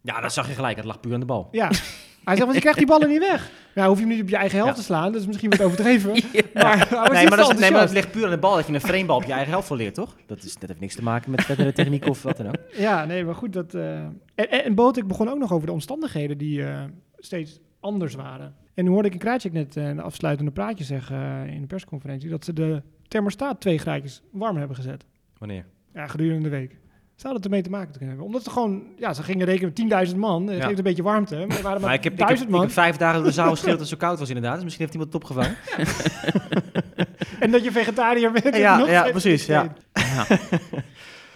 [SPEAKER 1] Ja, dat zag je gelijk. Het lag puur aan de bal.
[SPEAKER 4] Ja, Hij zegt, want je krijgt die ballen niet weg. Nou, hoef je hem niet op je eigen helft
[SPEAKER 1] Ja.
[SPEAKER 4] te slaan. Dat is misschien wat overdreven. Maar,
[SPEAKER 1] Nee, maar dat, is, nee, maar dat
[SPEAKER 4] enthousiast.
[SPEAKER 1] ligt puur aan de bal dat je een framebal op je eigen helft verleert, toch? Dat, is, dat heeft niks te maken met verdere techniek of wat dan ook.
[SPEAKER 4] Ja, nee, maar goed. Dat, eh, en, en, Botik begon ook nog over de omstandigheden die eh, steeds anders waren. En nu hoorde ik een Krajcik net eh, een afsluitende praatje zeggen in de persconferentie... dat ze de thermostaat twee graadjes warm hebben gezet.
[SPEAKER 1] Wanneer?
[SPEAKER 4] Ja, gedurende de week. Zou dat ermee te maken kunnen hebben? Omdat ze gewoon, ja, ze gingen rekenen met 10.000 man. Het
[SPEAKER 1] Ja.
[SPEAKER 4] geeft een beetje warmte. Maar er waren maar
[SPEAKER 1] Maar ik heb, ik, heb,
[SPEAKER 4] 1000
[SPEAKER 1] ik
[SPEAKER 4] man.
[SPEAKER 1] heb vijf dagen door de zaal geschreeuwd dat het zo koud was inderdaad. Dus misschien heeft iemand het opgevangen.
[SPEAKER 4] En dat je vegetariër bent.
[SPEAKER 1] Ja, ja, precies, ja.
[SPEAKER 2] Ja, ja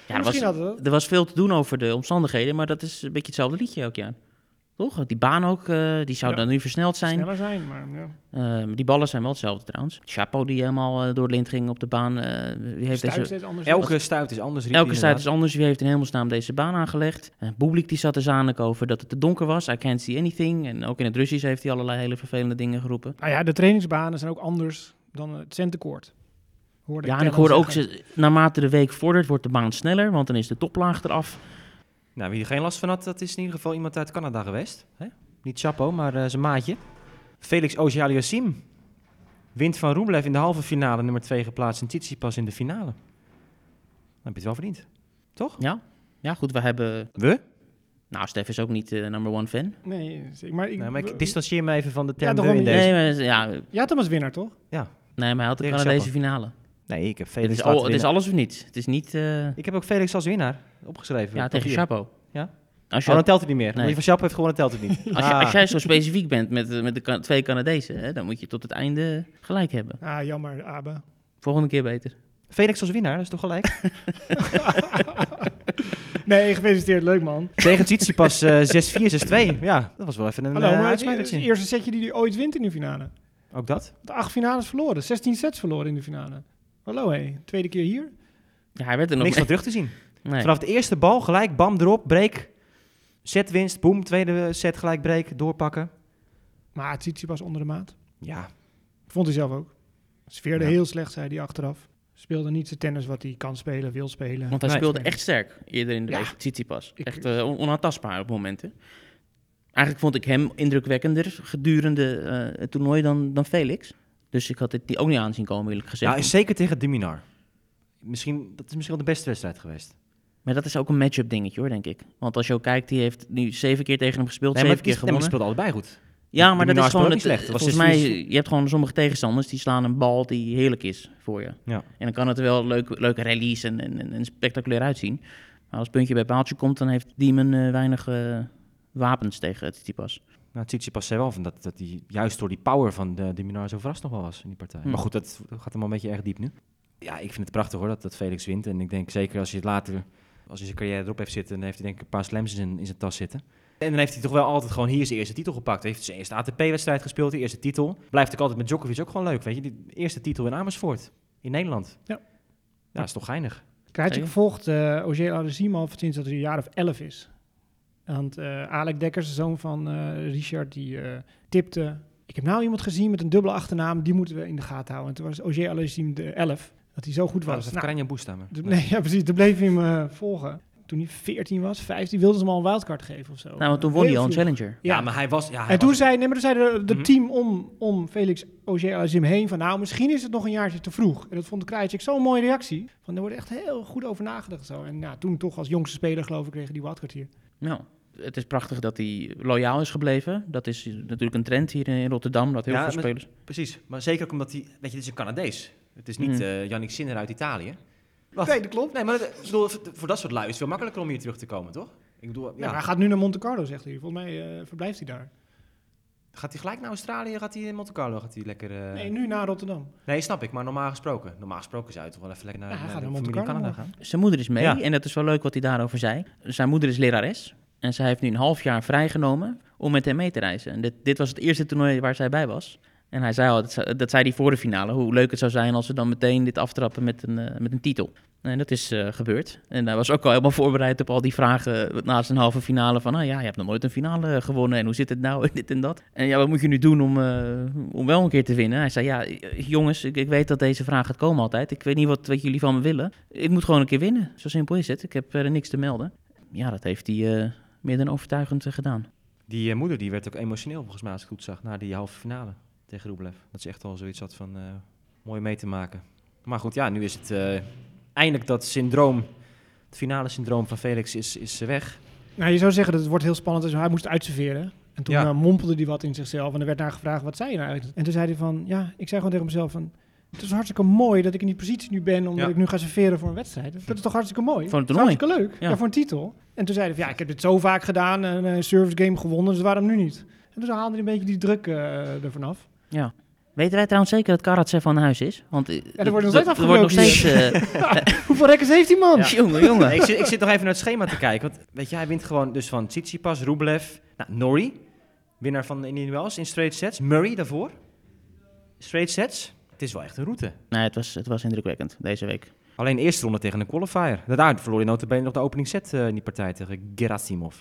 [SPEAKER 2] er,
[SPEAKER 4] Misschien
[SPEAKER 2] was,
[SPEAKER 4] had het.
[SPEAKER 2] er was veel te doen over de omstandigheden, maar dat is een beetje hetzelfde liedje elk jaar. Toch? Die baan ook, eh, die zou
[SPEAKER 4] Ja.
[SPEAKER 2] dan nu versneld zijn.
[SPEAKER 4] Sneller zijn, maar ja.
[SPEAKER 2] Eh, die ballen zijn wel hetzelfde trouwens. Chapo die helemaal eh, door het lint ging op de baan. wie heeft
[SPEAKER 4] Stuit
[SPEAKER 2] deze,
[SPEAKER 4] anders.
[SPEAKER 1] Elke stuit is anders.
[SPEAKER 2] elke stuit is anders. Wie heeft in hemelsnaam deze baan aangelegd? Uh, Bublik die zat te zaniken over dat het te donker was. I can't see anything. En ook in het Russisch heeft hij allerlei hele vervelende dingen geroepen.
[SPEAKER 4] Nou ja, de trainingsbanen zijn ook anders dan het centenkoord. Hoorde
[SPEAKER 2] Ja, en
[SPEAKER 4] Kellen
[SPEAKER 2] ik hoorde ook, ze, naarmate de week vordert, wordt de baan sneller. Want dan is de toplaag eraf.
[SPEAKER 1] Nou, wie er geen last van had, dat is in ieder geval iemand uit Canada geweest. Hè? Niet Chapo, maar eh, zijn maatje. Felix Auger-Aliassime wint van Rublev in de halve finale, nummer 2 geplaatst. En Tsitsipas in de finale. Dan heb je het wel verdiend. Toch?
[SPEAKER 2] Ja, ja goed, we hebben...
[SPEAKER 1] We?
[SPEAKER 2] Nou, Stef is ook niet eh, number one fan.
[SPEAKER 4] Nee, zeker. maar ik,
[SPEAKER 1] Nee, maar ik distancieer me even van de
[SPEAKER 4] Ja,
[SPEAKER 1] term
[SPEAKER 4] toch niet.
[SPEAKER 1] deze.
[SPEAKER 2] Nee, maar, ja,
[SPEAKER 4] Je had hem als winnaar, toch?
[SPEAKER 2] nee, maar hij had de Canadese
[SPEAKER 1] Chapo.
[SPEAKER 2] finale.
[SPEAKER 1] Nee, ik heb
[SPEAKER 2] Het
[SPEAKER 1] Felix
[SPEAKER 2] is,
[SPEAKER 1] laten
[SPEAKER 2] al, het is alles of niets. Het is niet... eh,
[SPEAKER 1] Ik heb ook Felix als winnaar opgeschreven.
[SPEAKER 2] ja, tegen. Chapo.
[SPEAKER 1] Ja?
[SPEAKER 2] Als je,
[SPEAKER 1] Oh, dan telt het niet meer.
[SPEAKER 2] Nee.
[SPEAKER 1] Van Chapo heeft gewonnen, telt het niet.
[SPEAKER 2] als, je,
[SPEAKER 1] Ah.
[SPEAKER 2] als jij zo specifiek bent met, eh, met de twee Canadezen, hè, dan moet je tot het einde gelijk hebben.
[SPEAKER 4] Ah, jammer, Abe.
[SPEAKER 2] Volgende keer beter.
[SPEAKER 1] Felix als winnaar, dat is toch gelijk?
[SPEAKER 4] Nee, gefeliciteerd. Leuk, man.
[SPEAKER 1] Tegen Tsitsipas eh 6-4, 6-2. Ja, dat was wel even een
[SPEAKER 4] Hallo,
[SPEAKER 1] eh,
[SPEAKER 4] maar het eerste setje die hij ooit wint in de finale.
[SPEAKER 1] Ook dat?
[SPEAKER 4] De acht finales verloren. 16 sets verloren in de finale. Hallo, hé. Tweede keer hier.
[SPEAKER 2] Ja, hij werd er nog
[SPEAKER 1] Niks van terug te zien.
[SPEAKER 2] Nee.
[SPEAKER 1] Vanaf de eerste bal gelijk, bam, erop, break. Setwinst, boom, tweede set gelijk break, doorpakken.
[SPEAKER 4] Maar Tsitsipas was onder de maat.
[SPEAKER 1] Ja,
[SPEAKER 4] Vond hij zelf ook. Sfeerde
[SPEAKER 1] Ja.
[SPEAKER 4] heel slecht, zei hij achteraf. Speelde niet zijn tennis wat hij kan spelen, wil spelen.
[SPEAKER 2] Want hij
[SPEAKER 1] Nee.
[SPEAKER 2] speelde echt sterk eerder in de
[SPEAKER 4] Ja.
[SPEAKER 2] week, Tsitsipas. Echt eh, on- onaantastbaar op momenten. Eigenlijk vond ik hem indrukwekkender gedurende eh, het toernooi dan, dan Felix. Dus ik had het die ook niet aanzien komen, eerlijk gezegd.
[SPEAKER 1] ja zeker tegen Diminar. Misschien, dat is misschien wel de beste wedstrijd geweest.
[SPEAKER 2] Maar dat is ook een match-up dingetje hoor, denk ik. Want als je ook kijkt, die heeft nu zeven keer tegen hem gespeeld,
[SPEAKER 1] Nee, maar
[SPEAKER 2] zeven keer
[SPEAKER 1] nee, maar die
[SPEAKER 2] gewonnen.
[SPEAKER 1] speelden allebei goed.
[SPEAKER 2] Ja, maar dat is gewoon het,
[SPEAKER 1] slecht.
[SPEAKER 2] volgens mij, je hebt gewoon sommige tegenstanders die slaan een bal die heerlijk is voor je.
[SPEAKER 1] Ja.
[SPEAKER 2] En dan kan het er wel leuk, leuke rallies en, en, en spectaculair uitzien. Maar als puntje bij paaltje komt, dan heeft Demon eh, weinig eh, wapens tegen het Tsitsipas.
[SPEAKER 1] Nou, Tsitsipas zei wel van dat, dat hij juist door die power van de Diminar zo verrast nog wel was in die partij.
[SPEAKER 2] Hm.
[SPEAKER 1] Maar goed, dat gaat hem een beetje erg diep nu. Ja, ik vind het prachtig hoor, dat, dat Felix wint. En ik denk zeker als je het later, als hij zijn carrière erop heeft zitten, dan heeft hij denk ik een paar slams in, in zijn tas zitten. En dan heeft hij toch wel altijd gewoon hier zijn eerste titel gepakt. Hij heeft zijn eerste ATP-wedstrijd gespeeld, de eerste titel. Blijft ook altijd met Djokovic ook gewoon leuk, weet je. Die eerste titel in Amersfoort, in Nederland.
[SPEAKER 4] Ja.
[SPEAKER 1] Ja, is toch geinig.
[SPEAKER 4] Krijtje
[SPEAKER 2] Zeker.
[SPEAKER 4] volgt uh, Alessimo al sinds dat hij een jaar of elf is. Want uh, Alec Dekkers, de zoon van uh, Richard, die uh, tipte... Ik heb nou iemand gezien met een dubbele achternaam, die moeten we in de gaten houden. En toen was Auger Alessimo de elf, dat hij zo goed was.
[SPEAKER 1] Was het
[SPEAKER 4] Nou,
[SPEAKER 1] Karanja Boestama?
[SPEAKER 4] d- nee, ja, precies, toen bleef hij hem uh, volgen. Toen hij 14 was, 15, wilden ze hem al een wildcard geven of zo.
[SPEAKER 2] Nou, want toen won
[SPEAKER 4] Heel
[SPEAKER 2] hij al een
[SPEAKER 4] vroeg.
[SPEAKER 2] Challenger.
[SPEAKER 1] Ja,
[SPEAKER 4] Ja,
[SPEAKER 1] maar hij was... Ja, hij
[SPEAKER 4] en toen
[SPEAKER 1] was-
[SPEAKER 4] zei, nee, maar toen zei de, de
[SPEAKER 1] Mhm.
[SPEAKER 4] team om, om Felix Auger Alessimo heen van... nou, misschien is het nog een jaartje te vroeg. En dat vond de Krajicek zo'n mooie reactie. Van, er wordt echt heel goed over nagedacht. Zo. En ja, toen toch als jongste speler, geloof ik, kregen die wildcard hier.
[SPEAKER 2] Nou, het is prachtig dat hij loyaal is gebleven. Dat is natuurlijk een trend hier in Rotterdam, dat heel
[SPEAKER 1] Ja,
[SPEAKER 2] veel
[SPEAKER 1] maar-
[SPEAKER 2] spelers...
[SPEAKER 1] Precies, maar zeker ook omdat hij... Weet je, dit is een Canadees. Het is niet
[SPEAKER 2] Hmm.
[SPEAKER 1] eh Yannick Sinner uit Italië. Wat?
[SPEAKER 4] Nee, dat klopt.
[SPEAKER 1] Nee, maar dat- ik bedoel, voor- dat soort lui is het veel makkelijker om hier terug te komen, toch? Ik bedoel, ja.
[SPEAKER 4] Ja. maar hij gaat nu naar Monte Carlo, zegt hij. Volgens mij eh, verblijft hij daar.
[SPEAKER 1] Gaat hij gelijk naar Australië? Gaat hij in Monte Carlo? Gaat hij lekker... eh,
[SPEAKER 4] Nee, nu naar Rotterdam.
[SPEAKER 1] Nee, snap ik, maar normaal gesproken. Normaal gesproken zou je toch wel even lekker naar,
[SPEAKER 4] Ja, hij
[SPEAKER 1] naar
[SPEAKER 4] gaat
[SPEAKER 1] de
[SPEAKER 4] naar Monte
[SPEAKER 1] familie in
[SPEAKER 4] Carlo
[SPEAKER 1] Canada gaan.
[SPEAKER 2] Zijn moeder is mee
[SPEAKER 1] Ja.
[SPEAKER 2] en dat is wel leuk wat hij daarover zei. Zijn moeder is lerares en zij heeft nu een half jaar vrijgenomen om met hem mee te reizen. En dit, dit was het eerste toernooi waar zij bij was. En hij zei al, dat, ze- dat zei hij voor de finale, hoe leuk het zou zijn als ze dan meteen dit aftrappen met een, eh, met een titel. En dat is eh, gebeurd. En hij was ook al helemaal voorbereid op al die vragen na zijn halve finale van, ah ja, je hebt nog nooit een finale gewonnen en hoe zit het nou dit en dat. En ja, wat moet je nu doen om, eh, om wel een keer te winnen? Hij zei, ja, jongens, ik, ik weet dat deze vraag gaat komen altijd. Ik weet niet wat, wat jullie van me willen. Ik moet gewoon een keer winnen. Zo simpel is het. Ik heb er niks te melden. Ja, dat heeft hij meer dan overtuigend gedaan.
[SPEAKER 1] Die moeder die werd ook emotioneel volgens mij als ik goed zag. Na die halve finale tegen Rublev. Dat ze echt al zoiets had van eh, mooi mee te maken. Maar goed, ja, nu is het eh, eindelijk dat syndroom. Het finale syndroom van Felix is, is weg.
[SPEAKER 4] Nou, je zou zeggen dat het wordt heel spannend. Dus hij moest uitserveren. En toen
[SPEAKER 1] Ja.
[SPEAKER 4] eh, mompelde hij wat in zichzelf. En er werd naar gevraagd, wat zei je nou eigenlijk? En toen zei hij van, ja, ik zei gewoon tegen mezelf van... Het is hartstikke mooi dat ik in die positie nu ben, omdat
[SPEAKER 1] Ja.
[SPEAKER 4] ik nu ga serveren voor een wedstrijd. Dat is toch hartstikke mooi?
[SPEAKER 2] Voor een toernooi.
[SPEAKER 4] Hartstikke leuk. Ja.
[SPEAKER 2] Ja.
[SPEAKER 4] voor een titel. En toen zei hij van, ja, ik heb dit zo vaak gedaan en een service game gewonnen, dus waarom nu niet? En toen haalde hij een beetje die druk eh ervan af.
[SPEAKER 2] Ja. Weten wij trouwens zeker dat Karatsev van huis is? Want eh,
[SPEAKER 4] er wordt nog
[SPEAKER 2] er-
[SPEAKER 4] steeds
[SPEAKER 2] wordt nog
[SPEAKER 4] afgebroken
[SPEAKER 2] steeds... eh,
[SPEAKER 4] Hoeveel rekkers heeft die man?
[SPEAKER 1] Ja.
[SPEAKER 2] jongen, jongen.
[SPEAKER 1] Nee, ik, zit, ik zit nog even naar het schema te kijken. Want weet je, hij wint gewoon dus van Tsitsipas, Rublev, nou, Norrie. Winnaar van de Indian Wells in straight sets. Murray daarvoor. Straight sets. Het is wel echt een route.
[SPEAKER 2] Nee, het was, het was indrukwekkend deze week.
[SPEAKER 1] Alleen de eerste ronde tegen een qualifier. Daarna verloor hij notabene nog de opening set eh, in die partij tegen Gerasimov.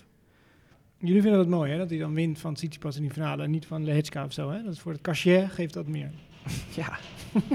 [SPEAKER 4] Jullie vinden dat mooi, hè? Dat hij dan wint van Tsitsipas in die finale en niet van Lehechka of zo, hè? Dat is voor het cachet geeft dat meer.
[SPEAKER 1] Ja.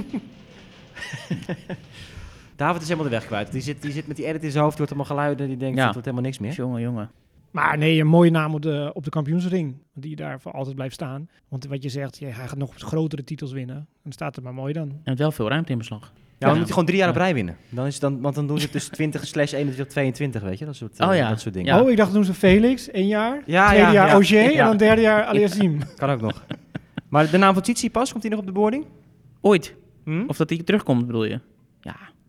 [SPEAKER 1] David is helemaal de weg kwijt. Die zit, die zit met die edit in zijn hoofd, die hoort allemaal geluiden. Die denkt,
[SPEAKER 2] Ja.
[SPEAKER 1] het wordt helemaal niks meer.
[SPEAKER 2] Jongen, jongen.
[SPEAKER 4] Maar nee, een mooie naam op de, op de kampioensring. Die daar voor altijd blijft staan. Want wat je zegt, ja, hij gaat nog grotere titels winnen. Dan staat het maar mooi dan.
[SPEAKER 2] En wel veel ruimte in beslag.
[SPEAKER 1] Ja, dan
[SPEAKER 2] Ja.
[SPEAKER 1] moet hij gewoon drie jaar op rij winnen. Dan is dan, want dan doen ze tussen 20 slash 21, 22, weet je. Dat soort, eh,
[SPEAKER 2] Oh ja.
[SPEAKER 1] dat soort dingen.
[SPEAKER 2] Ja.
[SPEAKER 4] Oh, ik dacht toen ze Felix, één jaar.
[SPEAKER 1] Ja,
[SPEAKER 4] tweede
[SPEAKER 1] ja,
[SPEAKER 4] jaar
[SPEAKER 1] ja.
[SPEAKER 4] Auger en dan derde jaar Aliassime.
[SPEAKER 1] Kan ook nog. Maar de naam van Tsitsipas, komt hij nog op de boarding?
[SPEAKER 2] Ooit.
[SPEAKER 1] Hm?
[SPEAKER 2] Of dat hij terugkomt, bedoel je?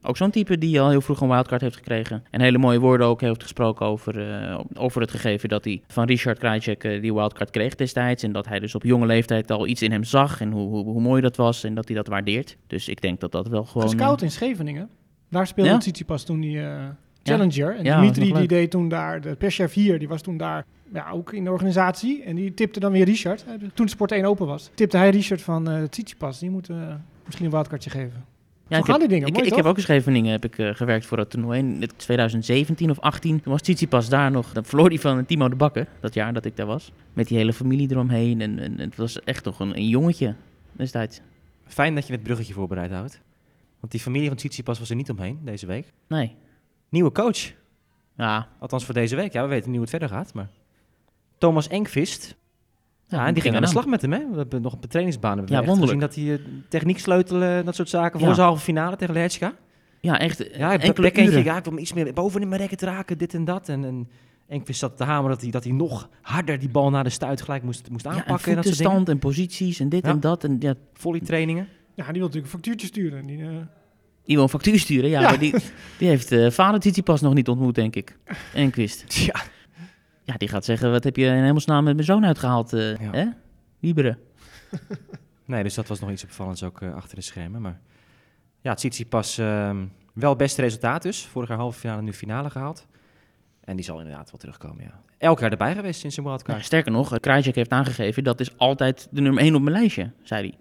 [SPEAKER 2] Ook zo'n type die al heel vroeg een wildcard heeft gekregen. En hele mooie woorden ook heeft gesproken over, eh, over het gegeven dat hij van Richard Krajcek eh, die wildcard kreeg destijds. En dat hij dus op jonge leeftijd al iets in hem zag en hoe, hoe, hoe mooi dat was en dat hij dat waardeert. Dus ik denk dat dat wel gewoon...
[SPEAKER 4] Gescout
[SPEAKER 2] eh,
[SPEAKER 4] in Scheveningen. Daar speelde
[SPEAKER 2] Ja?
[SPEAKER 4] Tsitsipas toen die Challenger. En
[SPEAKER 2] Ja,
[SPEAKER 4] Dimitri
[SPEAKER 2] nog
[SPEAKER 4] die deed toen daar, de perschef hier, die was toen daar ja, ook in de organisatie. En die tipte dan weer Richard. Toen Sport 1 open was, tipte hij Richard van eh Tsitsipas. Die moet misschien een wildcardje geven.
[SPEAKER 2] Ja,
[SPEAKER 4] Zo
[SPEAKER 2] ik
[SPEAKER 4] gaan
[SPEAKER 2] heb,
[SPEAKER 4] die dingen,
[SPEAKER 2] Ik,
[SPEAKER 4] mooi
[SPEAKER 2] ik
[SPEAKER 4] toch?
[SPEAKER 2] heb ook in Scheveningen heb ik, eh, gewerkt voor dat toernooi in 2017 of 18. Toen was Tsitsipas daar nog. Dan verloor hij van Timo de Bakker, dat jaar dat ik daar was. Met die hele familie eromheen. En, en, het was echt nog een, een jongetje destijds.
[SPEAKER 1] Fijn dat je het bruggetje voorbereid houdt. Want die familie van Tsitsipas was er niet omheen deze week.
[SPEAKER 2] Nee.
[SPEAKER 1] Nieuwe coach.
[SPEAKER 2] Ja,
[SPEAKER 1] Althans voor deze week. Ja, we weten niet hoe het verder gaat. Maar Thomas Enkvist. Ja, en die ging aan de slag met hem. Hè? We hebben nog op de trainingsbaan hebben we
[SPEAKER 2] Ja, wonderlijk.
[SPEAKER 1] gezien dat hij eh, techniek sleutelen, dat soort zaken. Voor
[SPEAKER 2] Ja.
[SPEAKER 1] zijn halve finale tegen Lehechka.
[SPEAKER 2] Ja, echt.
[SPEAKER 1] Ja, hij
[SPEAKER 2] enkele uren.
[SPEAKER 1] ja, ik wil hem iets meer boven in mijn rekken te raken, dit en dat. En, en Enkvist zat te hameren dat hij, dat hij nog harder die bal naar de stuit gelijk moest, moest
[SPEAKER 2] Ja, en
[SPEAKER 1] aanpakken. en dat soort dingen.
[SPEAKER 2] voetenstand en posities en dit
[SPEAKER 1] Ja.
[SPEAKER 2] en dat. En ja,
[SPEAKER 1] Volley trainingen.
[SPEAKER 4] Ja, die wil natuurlijk een factuurtje sturen. Die, eh,
[SPEAKER 2] die wil een factuur sturen. Ja,
[SPEAKER 4] Ja.
[SPEAKER 2] maar die, die heeft eh vader Tsitsipas nog niet ontmoet, denk ik. En Quist.
[SPEAKER 1] Ja.
[SPEAKER 2] Ja, die gaat zeggen, wat heb je in hemelsnaam met mijn zoon uitgehaald, eh
[SPEAKER 1] Ja.
[SPEAKER 2] hè? Wieberen.
[SPEAKER 1] Nee, dus dat was nog iets opvallends ook eh, achter de schermen. Maar ja, Tsitsipas ehm wel beste resultaat dus. Vorig jaar halve finale, nu finale gehaald. En die zal inderdaad wel terugkomen, ja. Elk jaar erbij geweest sinds zijn.
[SPEAKER 2] Ja, sterker nog, Krajcek heeft aangegeven, dat is altijd de nummer 1 op mijn lijstje, zei hij.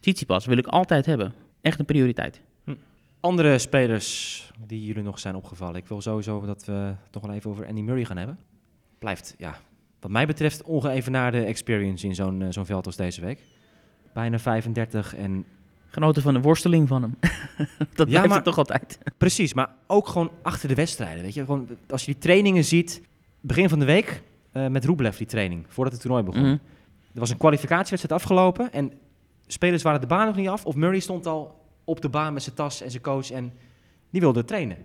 [SPEAKER 2] Tsitsipas wil ik altijd hebben. Echt een prioriteit.
[SPEAKER 1] Andere spelers die jullie nog zijn opgevallen. Ik wil sowieso dat we het nog wel even over Andy Murray gaan hebben. Blijft, ja, wat mij betreft ongeëvenaarde experience in zo'n eh, zo'n veld als deze week. Bijna 35 en
[SPEAKER 2] Genoten van de worsteling van hem. dat blijft
[SPEAKER 1] maar-
[SPEAKER 2] het toch altijd.
[SPEAKER 1] Precies, maar ook gewoon achter de wedstrijden. Weet je? Gewoon, als je die trainingen ziet, begin van de week eh, met Rublev die training, voordat het toernooi begon.
[SPEAKER 2] Mhm.
[SPEAKER 1] Er was een kwalificatiewedstrijd afgelopen en spelers waren de baan nog niet af. Of Murray stond al op de baan met zijn tas en zijn coach en die wilde trainen.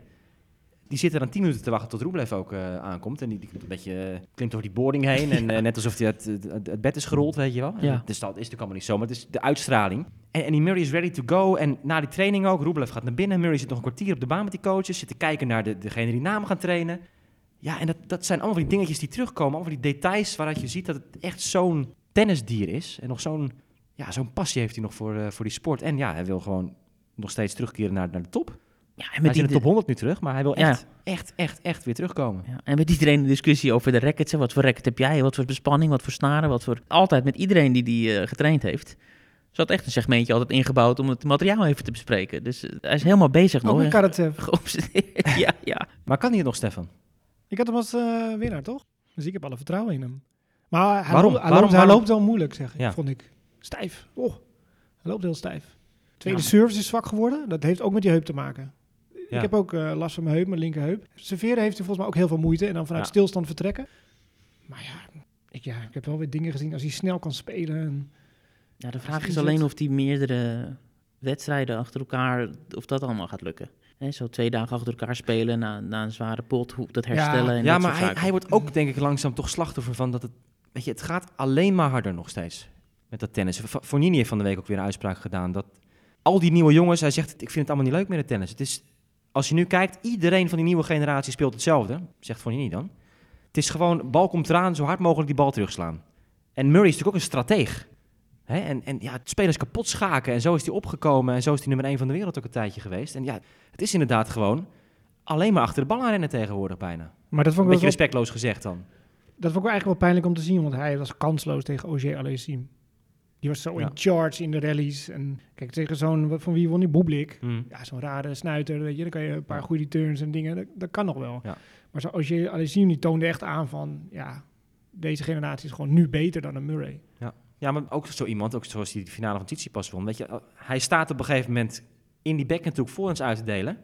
[SPEAKER 1] Die zitten dan 10 minuten te wachten tot Rublev ook eh, aankomt. En die, die een beetje eh, klimt over die boarding heen. En eh, net alsof hij het, het, het bed is gerold, weet je wel.
[SPEAKER 2] Ja.
[SPEAKER 1] Dus dat is natuurlijk allemaal niet zo, maar het is de uitstraling. En, en die Murray is ready to go. En na die training ook, Rublev gaat naar binnen. Murray zit nog een kwartier op de baan met die coaches. Zit te kijken naar de, degene die namen gaan trainen. Ja, en dat, dat zijn allemaal die dingetjes die terugkomen. Allemaal die details waaruit je ziet dat het echt zo'n tennisdier is. En nog zo'n ja, zo'n passie heeft hij nog voor, voor die sport. En ja, hij wil gewoon nog steeds terugkeren naar, naar de top.
[SPEAKER 2] Ja, en
[SPEAKER 1] Hij
[SPEAKER 2] met
[SPEAKER 1] is in
[SPEAKER 2] die,
[SPEAKER 1] de top 100 nu terug, maar hij wil
[SPEAKER 2] Ja.
[SPEAKER 1] echt, echt, echt, echt weer terugkomen.
[SPEAKER 2] Ja, en met iedereen de discussie over de rackets. hè. Wat voor racket heb jij? Wat voor bespanning? Wat voor snaren? Wat voor... Altijd met iedereen die die eh, getraind heeft. Zat echt een segmentje altijd ingebouwd om het materiaal even te bespreken. Dus eh, hij is helemaal bezig nog.
[SPEAKER 4] met Karatsev.
[SPEAKER 2] Geobsedeerd. ja, ja.
[SPEAKER 1] Maar kan hij het nog, Stefan?
[SPEAKER 4] Ik had hem als eh, winnaar, toch? Dus ik heb alle vertrouwen in hem. Maar hij,
[SPEAKER 1] Waarom?
[SPEAKER 4] loopt, hij,
[SPEAKER 1] Waarom?
[SPEAKER 4] loopt, hij loopt wel moeilijk, zeg ik,
[SPEAKER 1] Ja.
[SPEAKER 4] vond ik. Stijf. Oh, hij loopt heel stijf. Tweede
[SPEAKER 2] Ja.
[SPEAKER 4] service is zwak geworden. Dat heeft ook met die heup te maken.
[SPEAKER 1] Ja.
[SPEAKER 4] Ik heb ook eh, last van mijn heup, mijn linkerheup. Serveren heeft hij volgens mij ook heel veel moeite. En dan vanuit
[SPEAKER 1] Ja.
[SPEAKER 4] stilstand vertrekken. Maar ja, ik ja, ik heb wel weer dingen gezien als hij snel kan spelen. En,
[SPEAKER 2] Ja, de vraag
[SPEAKER 4] hij
[SPEAKER 2] is
[SPEAKER 4] zit-
[SPEAKER 2] alleen of die meerdere wedstrijden achter elkaar, of dat allemaal gaat lukken. Hè, zo twee dagen achter elkaar spelen na, na een zware pot, hoe dat
[SPEAKER 4] Ja.
[SPEAKER 2] herstellen en
[SPEAKER 1] Ja,
[SPEAKER 2] dat
[SPEAKER 1] maar hij, hij wordt ook denk ik langzaam toch slachtoffer van dat het... Weet je, het gaat alleen maar harder nog steeds met dat tennis. Fognini heeft van de week ook weer een uitspraak gedaan dat al die nieuwe jongens, hij zegt, ik vind het allemaal niet leuk met het tennis. Het is, als je nu kijkt, iedereen van die nieuwe generatie speelt hetzelfde, zegt Fognini dan. Het is gewoon, bal komt eraan, zo hard mogelijk die bal terugslaan. En Murray is natuurlijk ook een strateeg. Hè? En, en ja, spelers kapot schaken en zo is hij opgekomen en zo is hij nummer 1 van de wereld ook een tijdje geweest. En ja, het is inderdaad gewoon alleen maar achter de bal aan rennen tegenwoordig bijna.
[SPEAKER 4] maar dat vond,
[SPEAKER 1] Een
[SPEAKER 4] ik
[SPEAKER 1] beetje
[SPEAKER 4] wel,
[SPEAKER 1] respectloos gezegd dan.
[SPEAKER 4] dat vond ik wel eigenlijk wel pijnlijk om te zien, want hij was kansloos tegen Ogier Alessim. Die was zo
[SPEAKER 1] Ja.
[SPEAKER 4] in charge in de rallies. En kijk, tegen zo'n, van wie won die Boeblik?
[SPEAKER 1] Hm.
[SPEAKER 4] Ja, zo'n rare snuiter, weet je. Dan kan je een paar
[SPEAKER 1] Ja.
[SPEAKER 4] goede turns en dingen, dat, dat kan nog wel.
[SPEAKER 1] Ja.
[SPEAKER 4] Maar zo Ogier Alessim, die toonde echt aan van, ja, deze generatie is gewoon nu beter dan een Murray.
[SPEAKER 1] Ja, maar ook zo iemand, ook zoals die finale van Tsitsipas won. Weet je, hij staat op een gegeven moment in die bek natuurlijk voor ons uit te delen.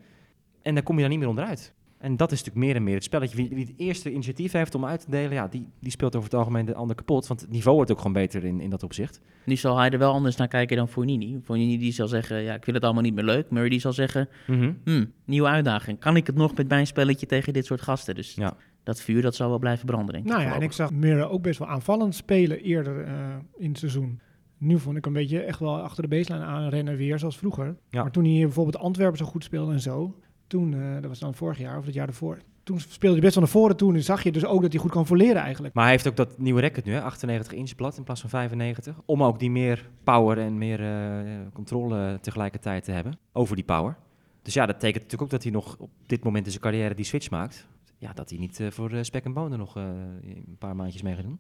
[SPEAKER 1] En dan kom je daar niet meer onderuit. En dat is natuurlijk meer en meer het spelletje. Wie, wie het eerste initiatief heeft om uit te delen, ja, die, die speelt over het algemeen de ander kapot. Want het niveau wordt ook gewoon beter in, in dat opzicht.
[SPEAKER 2] Nu zal hij er wel anders naar kijken dan Fognini. Fognini die zal zeggen, ja, ik vind het allemaal niet meer leuk. Murray die zal zeggen, hm, nieuwe uitdaging. Kan ik het nog met mijn spelletje tegen dit soort gasten? Dus
[SPEAKER 1] Ja.
[SPEAKER 2] dat vuur, dat zal wel blijven branden, denk ik.
[SPEAKER 4] Nou ja, en ik zag Murray ook best wel aanvallend spelen eerder eh, in het seizoen. Nu vond ik een beetje echt wel achter de baseline aanrennen weer, zoals vroeger.
[SPEAKER 1] Ja.
[SPEAKER 4] Maar toen hij bijvoorbeeld Antwerpen zo goed speelde en zo, toen, eh, dat was dan vorig jaar of het jaar ervoor, toen speelde hij best wel naar voren toe en zag je dus ook dat hij goed kan voleren eigenlijk.
[SPEAKER 1] Maar hij heeft ook dat nieuwe record nu, hè, 98 inch blad in plaats van 95. Om ook die meer power en meer eh, controle tegelijkertijd te hebben over die power. Dus ja, dat betekent natuurlijk ook dat hij nog op dit moment in zijn carrière die switch maakt. Ja, dat hij niet eh, voor spek en bonen nog eh, een paar maandjes mee gaat doen.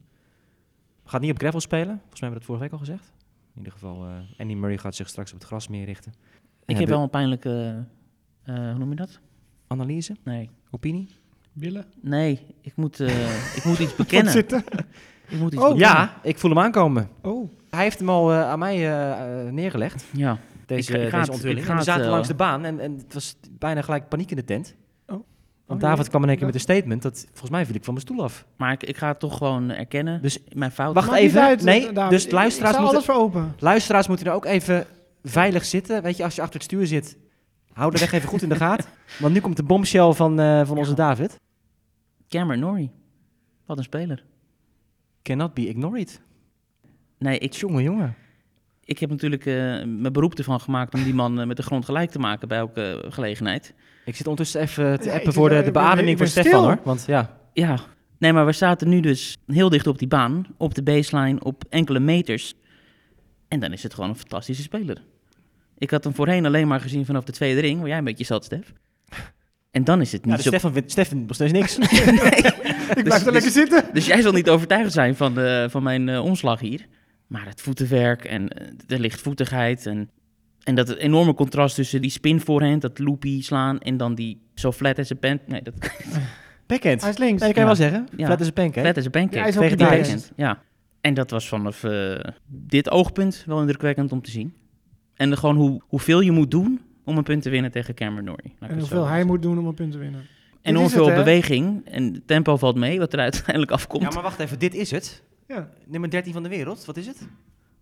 [SPEAKER 1] Gaat niet op gravel spelen, volgens mij hebben we dat vorige week al gezegd. In ieder geval, eh Andy Murray gaat zich straks op het gras meer richten.
[SPEAKER 2] Ik heb wel een pijnlijke, eh, hoe noem je dat?
[SPEAKER 1] Analyse,
[SPEAKER 2] Nee,
[SPEAKER 1] opinie?
[SPEAKER 4] Billen.
[SPEAKER 2] nee, ik moet, eh, ik moet iets bekennen.
[SPEAKER 4] zitten?
[SPEAKER 2] Ik moet iets
[SPEAKER 4] Oh.
[SPEAKER 2] bekennen.
[SPEAKER 1] Ja, ik voel hem aankomen.
[SPEAKER 4] Oh,
[SPEAKER 1] Hij heeft hem al eh, aan mij neergelegd.
[SPEAKER 2] Ja,
[SPEAKER 1] deze,
[SPEAKER 2] Ik-
[SPEAKER 1] deze onthulling. we zaten langs de baan en, en het was bijna gelijk paniek in de tent.
[SPEAKER 4] Oh.
[SPEAKER 1] Want
[SPEAKER 4] Oh,
[SPEAKER 1] David
[SPEAKER 4] ja.
[SPEAKER 1] kwam in één keer met een statement dat volgens mij viel ik van mijn stoel af.
[SPEAKER 2] maar ik, ik ga het toch gewoon erkennen.
[SPEAKER 1] Dus
[SPEAKER 2] mijn fout.
[SPEAKER 1] Wacht
[SPEAKER 4] maakt
[SPEAKER 1] even.
[SPEAKER 4] uit,
[SPEAKER 1] Nee,
[SPEAKER 4] David.
[SPEAKER 1] dus luisteraars moeten-
[SPEAKER 4] alles voor open.
[SPEAKER 1] luisteraars moeten er ook even veilig zitten. Weet je, als je achter het stuur zit, hou de weg even goed in de gaten. Want nu komt de bombshell van, eh, van onze
[SPEAKER 2] Ja.
[SPEAKER 1] David.
[SPEAKER 2] Cameron Norrie. Wat een speler.
[SPEAKER 1] Cannot be ignored.
[SPEAKER 2] Nee, ik,
[SPEAKER 1] Jongen, jongen.
[SPEAKER 2] ik heb natuurlijk eh, mijn beroep ervan gemaakt om die man eh, met de grond gelijk te maken bij elke gelegenheid.
[SPEAKER 1] Ik zit ondertussen even te
[SPEAKER 4] Ja,
[SPEAKER 1] appen voor de, de beademing voor Stefan hoor. Want ja,
[SPEAKER 2] Ja, nee, maar we zaten nu dus heel dicht op die baan, op de baseline, op enkele meters. En dan is het gewoon een fantastische speler. Ik had hem voorheen alleen maar gezien vanaf de tweede ring, waar jij een beetje zat, Stef. En dan is het
[SPEAKER 1] ja
[SPEAKER 2] niet
[SPEAKER 1] dus
[SPEAKER 2] zo...
[SPEAKER 1] Stefan, vindt- Stefan nog steeds niks.
[SPEAKER 4] Ik blijf er lekker zitten.
[SPEAKER 2] Dus jij zal niet overtuigd zijn van, de, van mijn eh, omslag hier. Maar het voetenwerk en eh, de lichtvoetigheid en, en dat enorme contrast tussen die spin voorhand, dat loopy slaan en dan die zo flat as a pen. Nee, dat
[SPEAKER 1] Backhand.
[SPEAKER 4] Hij
[SPEAKER 1] Nee,
[SPEAKER 4] is links.
[SPEAKER 1] dat kan je
[SPEAKER 2] Ja.
[SPEAKER 1] wel zeggen.
[SPEAKER 2] Ja.
[SPEAKER 1] Flat as a pancake.
[SPEAKER 2] flat as a pancake.
[SPEAKER 4] Ja, hij is ook
[SPEAKER 1] Tegen
[SPEAKER 2] Die backhand, ja. En dat was vanaf eh, dit oogpunt wel indrukwekkend om te zien. En de, gewoon hoe, hoeveel je moet doen om een punt te winnen tegen Cameron Norrie.
[SPEAKER 4] En hoeveel hij moet doen om een punt te winnen.
[SPEAKER 2] En hoeveel beweging en tempo valt mee, wat er uiteindelijk afkomt.
[SPEAKER 1] Ja, maar wacht even. Dit is het.
[SPEAKER 4] Ja.
[SPEAKER 1] Nummer 13 van de wereld. Wat is het?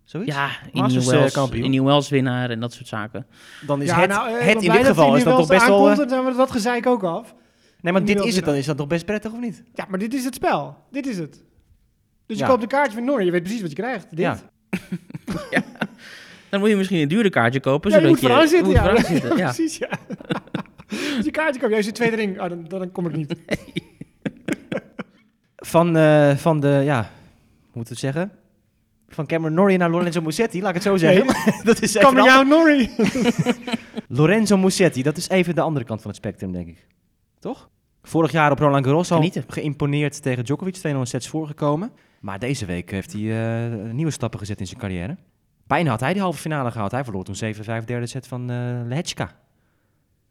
[SPEAKER 1] Zoiets?
[SPEAKER 2] Ja, in New
[SPEAKER 1] kampioen.
[SPEAKER 2] in New Wells winnaar en dat soort zaken.
[SPEAKER 1] Dan is
[SPEAKER 4] ja,
[SPEAKER 1] het,
[SPEAKER 4] nou, eh,
[SPEAKER 1] het in dit geval is dat toch best wel... eh,
[SPEAKER 4] Dan zijn we dat gezeik ook af.
[SPEAKER 1] Nee, maar dit is het dan. Is dat toch best prettig of niet?
[SPEAKER 4] Ja, maar dit is het spel. Dit is het. Dus je
[SPEAKER 1] Ja.
[SPEAKER 4] koopt een kaartje van Noor. Je weet precies wat je krijgt. Dit.
[SPEAKER 1] Ja.
[SPEAKER 2] Dan moet je misschien een duurder kaartje kopen,
[SPEAKER 4] Ja, je
[SPEAKER 2] zodat
[SPEAKER 4] moet vooraan zitten.
[SPEAKER 2] moet
[SPEAKER 4] Ja,
[SPEAKER 2] vooraan zitten, ja.
[SPEAKER 4] precies. Ja. Als je kaartje koopt, jij zit tweede ring. Oh, dan, dan kom ik niet.
[SPEAKER 1] Van, eh, van de, ja, hoe moet het zeggen? Van Cameron Norrie naar Lorenzo Musetti, laat ik het zo zeggen. dat is even
[SPEAKER 4] jou, Norrie.
[SPEAKER 1] Lorenzo Musetti, dat is even de andere kant van het spectrum, denk ik. Toch? Vorig jaar op Roland Garros al
[SPEAKER 2] Genieten.
[SPEAKER 1] geïmponeerd tegen Djokovic, 2-0 sets voorgekomen. Maar deze week heeft hij eh, nieuwe stappen gezet in zijn carrière. Bijna had hij die halve finale gehaald. Hij verloor toen 7-5 derde set van eh Lehechka.